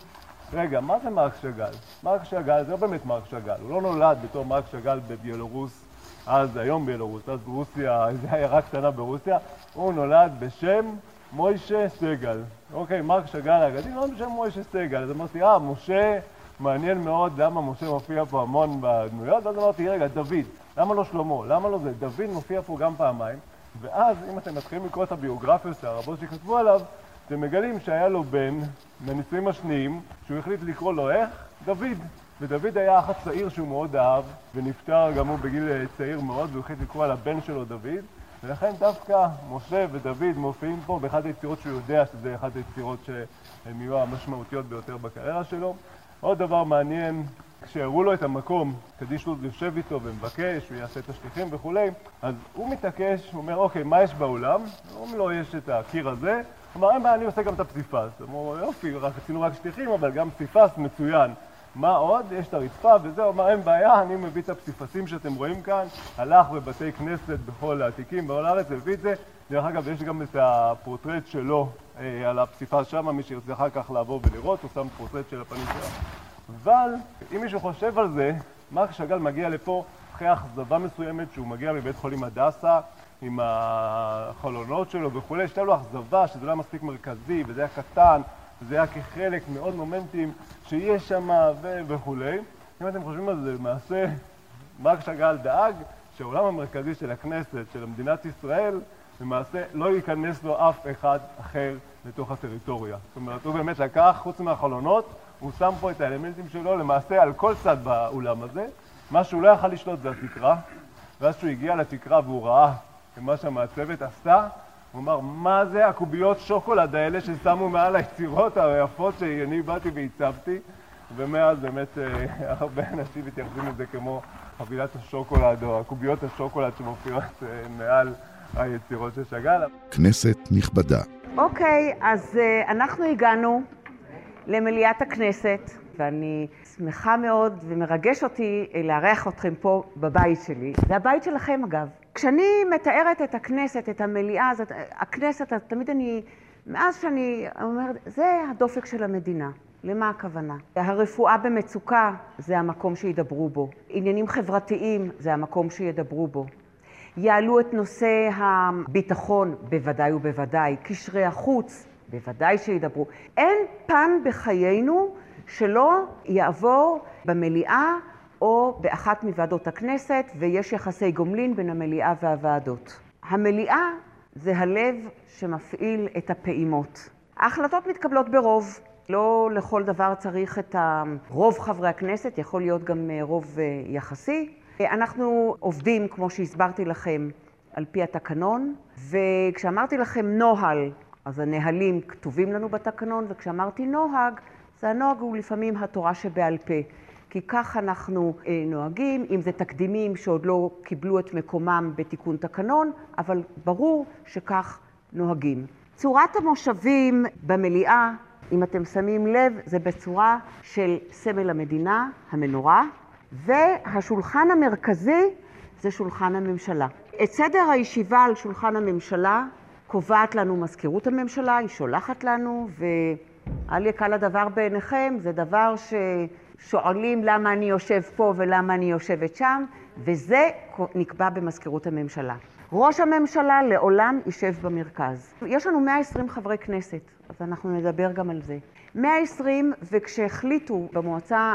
רגע, מה זה מרק שאגאל? מרק שאגאל זה לא באמת מרק שאגאל, הוא לא נולד בתור מרק שאגאל בביולורוס, אז, היום ביולורוס, אז ברוסיה, זו עיירה קטנה ברוסיה, הוא נולד בשם מוישה סגל. אוקיי, מרק שאגאל האגדי נולד בשם מוישה סגל. אז אמרתי, אה, משה, מעניין מאוד למה משה מופיע פה המון בדמויות, ואז אמרתי, רגע, דוד, למה לא שלמה? למה לא זה? דוד מופיע פה גם פעמיים, ואז אם אתם מתחילים לקרוא את הביוגרפיות הרבות שכתבו עליו, אתם מגלים שהיה לו בן בנישואים השניים, שהוא החליט לקרוא לו איך? דוד. ודוד היה אח הצעיר שהוא מאוד אהב, ונפטר גם הוא בגיל צעיר מאוד, והוא החליט לקרוא על הבן שלו דוד, ולכן דווקא משה ודוד מופיעים פה באחת היצירות שהוא יודע שזה אחת היצירות שהן יהיו המשמעותיות ביותר בקריירה שלו. עוד דבר מעניין, כשהראו לו את המקום, קדיש לו יושב איתו ומבקש, הוא יעשה את השליחים וכולי, אז הוא מתעקש, הוא אומר, אוקיי, מה יש באולם? אומרים לו, יש את הקיר הזה, הוא אמר, אין בעיה, אני עושה גם את הפסיפס. אמרו, יופי, רק עשינו רק שטיחים, אבל גם פסיפס מצוין. מה עוד? יש את הרצפה וזהו, הוא אמר, אין בעיה, אני מביא את הפסיפסים שאתם רואים כאן, הלך בבתי כנסת בכל העתיקים בכל הארץ, הביא את זה. דרך אגב, יש גם את הפורטרט שלו אה, על הפסיפס שם, מי שירצה אחר כך לעבור ולראות, הוא שם פורטרט של הפנים שלו. אבל, אם מישהו חושב על זה, מרק שאגאל מגיע לפה אחרי אכזבה מסוימת שהוא מגיע מבית חולים הדסה, עם החלונות שלו וכולי, שהייתה לו אכזבה שזה לא היה מספיק מרכזי וזה היה קטן, וזה היה כחלק מעוד מומנטים שיש שם וכולי. אם אתם חושבים על זה, למעשה מרק שאגאל דאג שהעולם המרכזי של הכנסת, של מדינת ישראל, למעשה לא ייכנס לו אף אחד אחר לתוך הטריטוריה. זאת אומרת, הוא באמת לקח, חוץ מהחלונות, הוא שם פה את האלמנטים שלו למעשה על כל צד באולם הזה. מה שהוא לא יכל לשלוט זה התקרה, ואז כשהוא הגיע לתקרה והוא ראה מה שהמעצבת עשתה, הוא אמר, מה זה הקוביות שוקולד האלה ששמו מעל היצירות היפות שאני באתי והצבתי? ומאז באמת אה, הרבה אנשים מתייחסים לזה כמו חבילת השוקולד או הקוביות השוקולד שמופיעות אה, מעל היצירות של שאגאל. כנסת נכבדה. אוקיי, אז uh, אנחנו הגענו למליאת הכנסת, ואני שמחה מאוד ומרגש אותי לארח אתכם פה בבית שלי. זה הבית שלכם אגב. כשאני מתארת את הכנסת, את המליאה הזאת, הכנסת, תמיד אני, מאז שאני אומרת, זה הדופק של המדינה. למה הכוונה? הרפואה במצוקה זה המקום שידברו בו. עניינים חברתיים זה המקום שידברו בו. יעלו את נושא הביטחון, בוודאי ובוודאי. קשרי החוץ, בוודאי שידברו. אין פן בחיינו שלא יעבור במליאה או באחת מוועדות הכנסת, ויש יחסי גומלין בין המליאה והוועדות. המליאה זה הלב שמפעיל את הפעימות. ההחלטות מתקבלות ברוב. לא לכל דבר צריך את רוב חברי הכנסת, יכול להיות גם רוב יחסי. אנחנו עובדים, כמו שהסברתי לכם, על פי התקנון, וכשאמרתי לכם נוהל, אז הנהלים כתובים לנו בתקנון, וכשאמרתי נוהג, זה הנוהג הוא לפעמים התורה שבעל פה. כי כך אנחנו אה, נוהגים, אם זה תקדימים שעוד לא קיבלו את מקומם בתיקון תקנון, אבל ברור שכך נוהגים. צורת המושבים במליאה, אם אתם שמים לב, זה בצורה של סמל המדינה, המנורה, והשולחן המרכזי זה שולחן הממשלה. את סדר הישיבה על שולחן הממשלה קובעת לנו מזכירות הממשלה, היא שולחת לנו, ואל יקל הדבר בעיניכם, זה דבר ששואלים למה אני יושב פה ולמה אני יושבת שם, וזה נקבע במזכירות הממשלה. ראש הממשלה לעולם יישב במרכז. יש לנו 120 חברי כנסת, אז אנחנו נדבר גם על זה. 120, וכשהחליטו במועצה,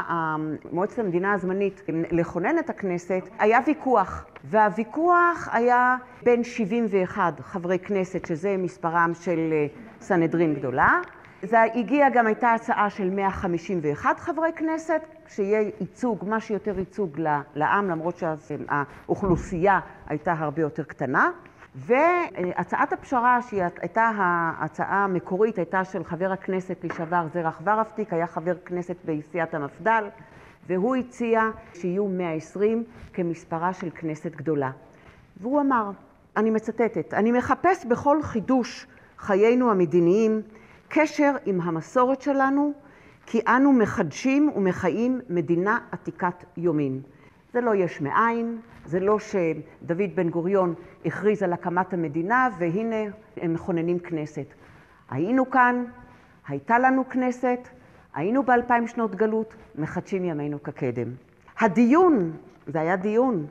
מועצת המדינה הזמנית, לכונן את הכנסת, היה ויכוח. והוויכוח היה בין 71 חברי כנסת, שזה מספרם של סנהדרין גדולה. זה הגיע, גם הייתה הצעה של 151 חברי כנסת, שיהיה ייצוג, מה שיותר ייצוג לעם, למרות שהאוכלוסייה הייתה הרבה יותר קטנה. והצעת הפשרה, שהיא הייתה ההצעה המקורית, הייתה של חבר הכנסת לשעבר זרח ורפטיק, היה חבר כנסת בסיעת המפד"ל, והוא הציע שיהיו 120 כמספרה של כנסת גדולה. והוא אמר, אני מצטטת, אני מחפש בכל חידוש חיינו המדיניים קשר עם המסורת שלנו, כי אנו מחדשים ומחיים מדינה עתיקת יומין. זה לא יש מאין, זה לא שדוד בן גוריון הכריז על הקמת המדינה והנה הם מכוננים כנסת. היינו כאן, הייתה לנו כנסת, היינו באלפיים שנות גלות, מחדשים ימינו כקדם. הדיון, זה היה דיון,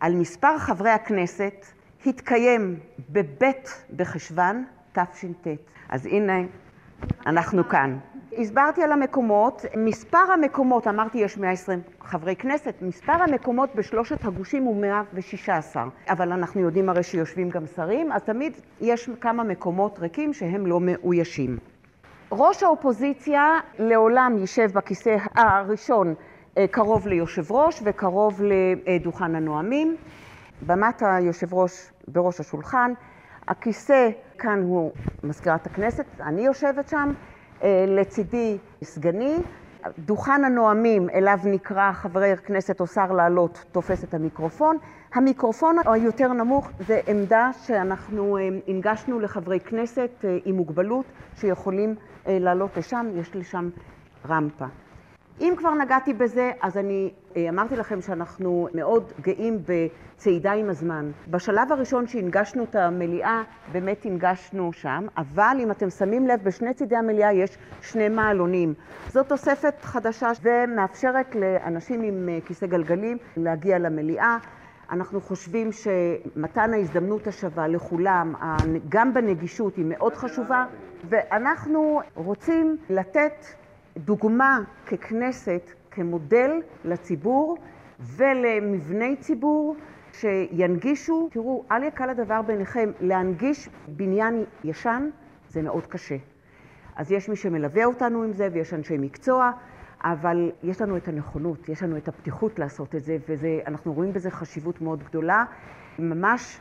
על מספר חברי הכנסת התקיים בבית בחשוון תש"ט. אז הנה, אנחנו כאן. הסברתי על המקומות, מספר המקומות, אמרתי יש 120 חברי כנסת, מספר המקומות בשלושת הגושים הוא 116, אבל אנחנו יודעים הרי שיושבים גם שרים, אז תמיד יש כמה מקומות ריקים שהם לא מאוישים. ראש האופוזיציה לעולם יישב בכיסא הראשון אה, קרוב ליושב ראש וקרוב לדוכן הנואמים. במת היושב ראש בראש השולחן, הכיסא כאן הוא מזכירת הכנסת, אני יושבת שם, אה, לצידי סגני, דוכן הנואמים אליו נקרא חבר הכנסת או שר לעלות תופס את המיקרופון. המיקרופון היותר נמוך זה עמדה שאנחנו אה, הנגשנו לחברי כנסת אה, עם מוגבלות שיכולים לעלות לשם, יש לשם רמפה. אם כבר נגעתי בזה, אז אני אה, אמרתי לכם שאנחנו מאוד גאים בצעידה עם הזמן. בשלב הראשון שהנגשנו את המליאה, באמת הנגשנו שם, אבל אם אתם שמים לב, בשני צידי המליאה יש שני מעלונים. זאת תוספת חדשה ומאפשרת לאנשים עם אה, כיסא גלגלים להגיע למליאה. אנחנו חושבים שמתן ההזדמנות השווה לכולם, גם בנגישות, היא מאוד חשובה, ואנחנו רוצים לתת דוגמה ככנסת, כמודל לציבור ולמבני ציבור שינגישו, תראו, אל יקל הדבר בעיניכם, להנגיש בניין ישן זה מאוד קשה. אז יש מי שמלווה אותנו עם זה ויש אנשי מקצוע, אבל יש לנו את הנכונות, יש לנו את הפתיחות לעשות את זה, ואנחנו רואים בזה חשיבות מאוד גדולה. ממש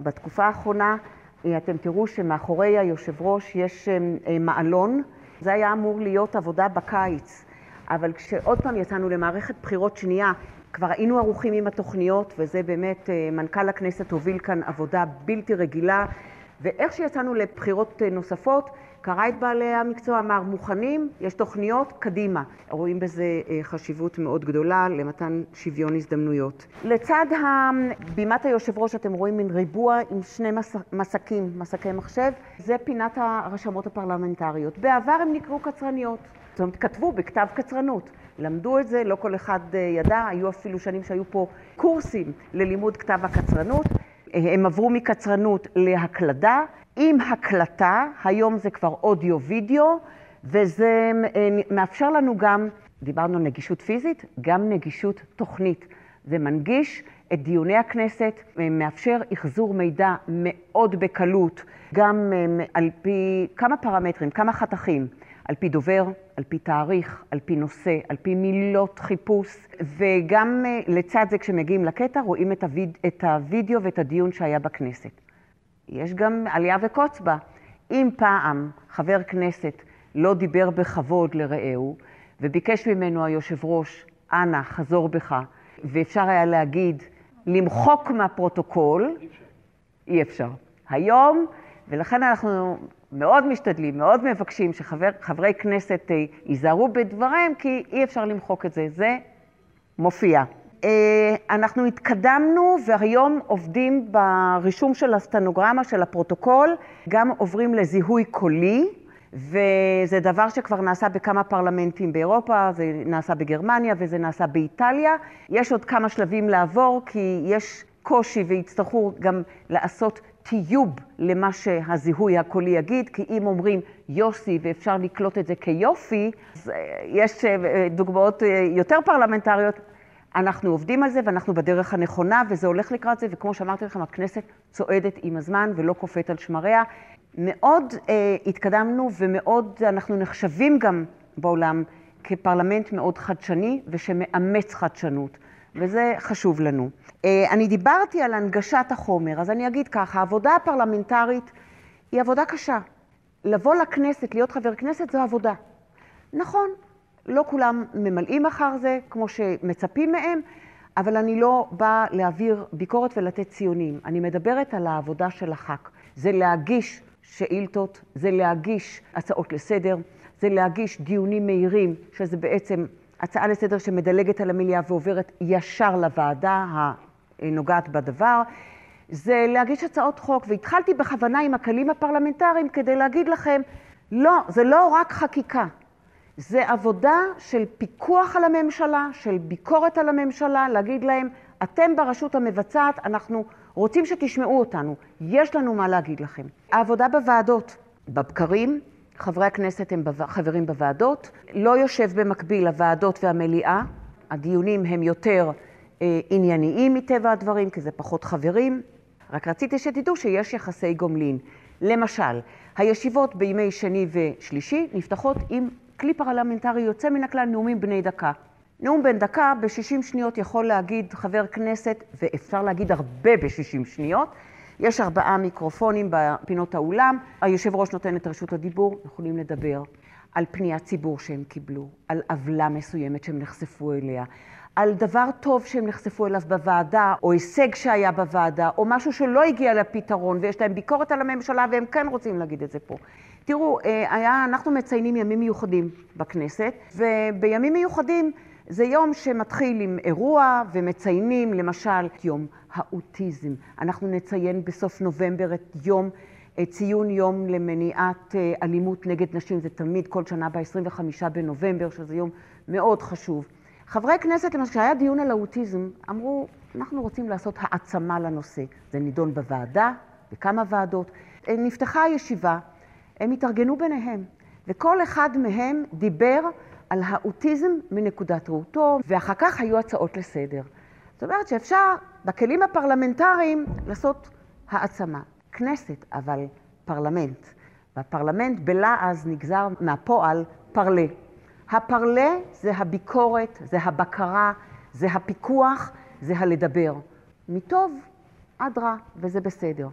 בתקופה האחרונה אתם תראו שמאחורי היושב ראש יש אה, מעלון זה היה אמור להיות עבודה בקיץ, אבל כשעוד פעם יצאנו למערכת בחירות שנייה, כבר היינו ערוכים עם התוכניות, וזה באמת, אה, מנכ"ל הכנסת הוביל כאן עבודה בלתי רגילה, ואיך שיצאנו לבחירות אה, נוספות, קרא את בעלי המקצוע, אמר, מוכנים, יש תוכניות, קדימה. רואים בזה אה, חשיבות מאוד גדולה למתן שוויון הזדמנויות. לצד בימת היושב ראש אתם רואים מין ריבוע עם שני מסקים, מסקי מחשב, זה פינת הרשמות הפרלמנטריות. בעבר הם נקראו קצרניות, זאת אומרת, כתבו בכתב קצרנות. למדו את זה, לא כל אחד אה, ידע, היו אפילו שנים שהיו פה קורסים ללימוד כתב הקצרנות. אה, הם עברו מקצרנות להקלדה, עם הקלטה, היום זה כבר אודיו-וידאו, וזה אה, מאפשר לנו גם, דיברנו על נגישות פיזית, גם נגישות תוכנית. זה מנגיש את דיוני הכנסת, אה, מאפשר אחזור מידע מאוד בקלות, גם אה, על פי כמה פרמטרים, כמה חתכים, על פי דובר, על פי תאריך, על פי נושא, על פי מילות חיפוש, וגם לצד זה כשמגיעים לקטע רואים את, הויד... את הוידאו ואת הדיון שהיה בכנסת. יש גם עלייה וקוץ בה. אם פעם חבר כנסת לא דיבר בכבוד לרעהו, וביקש ממנו היושב ראש, אנא, חזור בך, ואפשר היה להגיד, למחוק מהפרוטוקול, אי אפשר. היום, ולכן אנחנו מאוד משתדלים, מאוד מבקשים שחברי כנסת אה, ייזהרו בדבריהם, כי אי אפשר למחוק את זה. זה מופיע. אה, אנחנו התקדמנו והיום עובדים ברישום של הסטנוגרמה, של הפרוטוקול, גם עוברים לזיהוי קולי, וזה דבר שכבר נעשה בכמה פרלמנטים באירופה, זה נעשה בגרמניה וזה נעשה באיטליה. יש עוד כמה שלבים לעבור, כי יש קושי ויצטרכו גם לעשות טיוב למה שהזיהוי הקולי יגיד, כי אם אומרים יוסי ואפשר לקלוט את זה כיופי, אז אה, יש אה, דוגמאות יותר פרלמנטריות, אנחנו עובדים על זה ואנחנו בדרך הנכונה, וזה הולך לקראת זה, וכמו שאמרתי לכם, הכנסת צועדת עם הזמן ולא קופאת על שמריה. מאוד אה, התקדמנו ומאוד, אנחנו נחשבים גם בעולם כפרלמנט מאוד חדשני ושמאמץ חדשנות, וזה חשוב לנו. אה, אני דיברתי על הנגשת החומר, אז אני אגיד ככה, העבודה הפרלמנטרית היא עבודה קשה. לבוא לכנסת, להיות חבר כנסת, זו עבודה. נכון, לא כולם ממלאים אחר זה כמו שמצפים מהם, אבל אני לא באה להעביר ביקורת ולתת ציונים. אני מדברת על העבודה של הח"כ. זה להגיש שאילתות, זה להגיש הצעות לסדר, זה להגיש דיונים מהירים, שזה בעצם הצעה לסדר שמדלגת על המליאה ועוברת ישר לוועדה הנוגעת בדבר, זה להגיש הצעות חוק, והתחלתי בכוונה עם הכלים הפרלמנטריים כדי להגיד לכם, לא, זה לא רק חקיקה, זה עבודה של פיקוח על הממשלה, של ביקורת על הממשלה, להגיד להם, אתם ברשות המבצעת, אנחנו רוצים שתשמעו אותנו, יש לנו מה להגיד לכם. העבודה בוועדות, בבקרים, חברי הכנסת הם חברים בוועדות, לא יושב במקביל הוועדות והמליאה, הדיונים הם יותר אה, ענייניים מטבע הדברים, כי זה פחות חברים. רק רציתי שתדעו שיש יחסי גומלין. למשל, הישיבות בימי שני ושלישי נפתחות עם כלי פרלמנטרי יוצא מן הכלל, נאומים בני דקה. נאום בן דקה ב-60 שניות יכול להגיד חבר כנסת, ואפשר להגיד הרבה ב-60 שניות. יש ארבעה מיקרופונים בפינות האולם, היושב ראש נותן את רשות הדיבור, יכולים לדבר על פניית ציבור שהם קיבלו, על עוולה מסוימת שהם נחשפו אליה, על דבר טוב שהם נחשפו אליו בוועדה, או הישג שהיה בוועדה, או משהו שלא הגיע לפתרון, ויש להם ביקורת על הממשלה והם כן רוצים להגיד את זה פה. תראו, אה, היה, אנחנו מציינים ימים מיוחדים בכנסת, ובימים מיוחדים זה יום שמתחיל עם אירוע ומציינים למשל יום האוטיזם. אנחנו נציין בסוף נובמבר את יום, את ציון יום למניעת אה, אלימות נגד נשים, זה תמיד כל שנה ב-25 בנובמבר, שזה יום מאוד חשוב. חברי כנסת, למשל, כשהיה דיון על האוטיזם, אמרו, אנחנו רוצים לעשות העצמה לנושא. זה נידון בוועדה, בכמה ועדות. אה, נפתחה הישיבה, הם התארגנו ביניהם, וכל אחד מהם דיבר על האוטיזם מנקודת ראותו, ואחר כך היו הצעות לסדר. זאת אומרת שאפשר בכלים הפרלמנטריים לעשות העצמה. כנסת, אבל פרלמנט. והפרלמנט בלעז נגזר מהפועל פרלה. הפרלה זה הביקורת, זה הבקרה, זה הפיקוח, זה הלדבר. מטוב עד רע, וזה בסדר.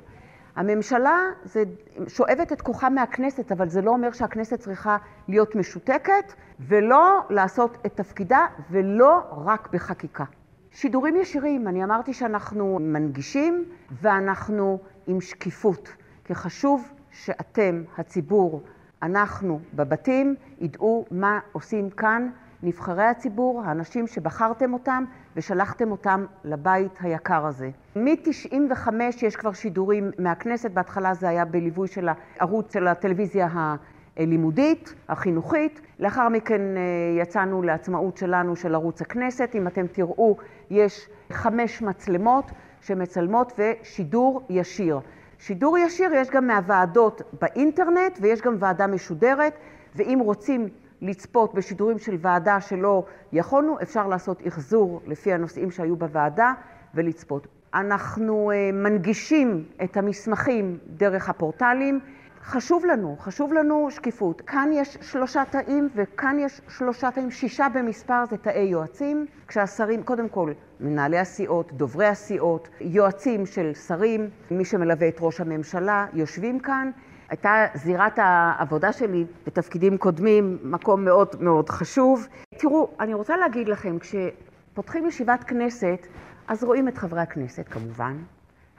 הממשלה זה, שואבת את כוחה מהכנסת, אבל זה לא אומר שהכנסת צריכה להיות משותקת ולא לעשות את תפקידה, ולא רק בחקיקה. שידורים ישירים, אני אמרתי שאנחנו מנגישים ואנחנו עם שקיפות, כי חשוב שאתם, הציבור, אנחנו בבתים, ידעו מה עושים כאן נבחרי הציבור, האנשים שבחרתם אותם ושלחתם אותם לבית היקר הזה. מ-95 יש כבר שידורים מהכנסת, בהתחלה זה היה בליווי של הערוץ של הטלוויזיה הלימודית, החינוכית. לאחר מכן אה, יצאנו לעצמאות שלנו של ערוץ הכנסת. אם אתם תראו, יש חמש מצלמות שמצלמות ושידור ישיר. שידור ישיר יש גם מהוועדות באינטרנט ויש גם ועדה משודרת, ואם רוצים לצפות בשידורים של ועדה שלא יכולנו, אפשר לעשות אחזור לפי הנושאים שהיו בוועדה ולצפות. אנחנו אה, מנגישים את המסמכים דרך הפורטלים. חשוב לנו, חשוב לנו שקיפות. כאן יש שלושה תאים וכאן יש שלושה תאים, שישה במספר זה תאי יועצים, כשהשרים, קודם כל, מנהלי הסיעות, דוברי הסיעות, יועצים של שרים, מי שמלווה את ראש הממשלה, יושבים כאן. הייתה זירת העבודה שלי בתפקידים קודמים מקום מאוד מאוד חשוב. תראו, אני רוצה להגיד לכם, כשפותחים ישיבת כנסת, אז רואים את חברי הכנסת כמובן,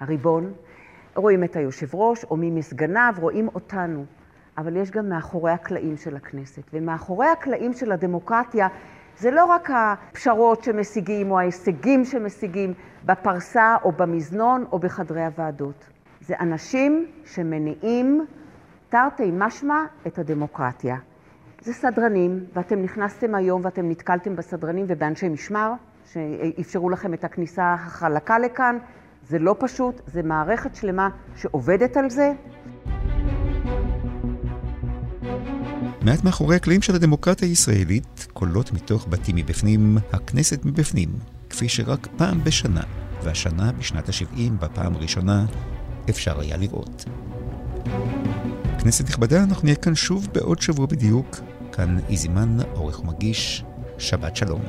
הריבון, רואים את היושב ראש או מי מסגניו, רואים אותנו. אבל יש גם מאחורי הקלעים של הכנסת. ומאחורי הקלעים של הדמוקרטיה זה לא רק הפשרות שמשיגים או ההישגים שמשיגים בפרסה או במזנון או בחדרי הוועדות. זה אנשים שמניעים תרתי משמע את הדמוקרטיה. זה סדרנים, ואתם נכנסתם היום ואתם נתקלתם בסדרנים ובאנשי משמר, שאפשרו לכם את הכניסה החלקה לכאן. זה לא פשוט, זה מערכת שלמה שעובדת על זה. מעט מאחורי הקלעים של הדמוקרטיה הישראלית, קולות מתוך בתים מבפנים, הכנסת מבפנים, כפי שרק פעם בשנה, והשנה בשנת ה-70 בפעם הראשונה, אפשר היה לראות. כנסת נכבדה, אנחנו נהיה כאן שוב בעוד שבוע בדיוק. כאן איזימן, עורך ומגיש, שבת שלום.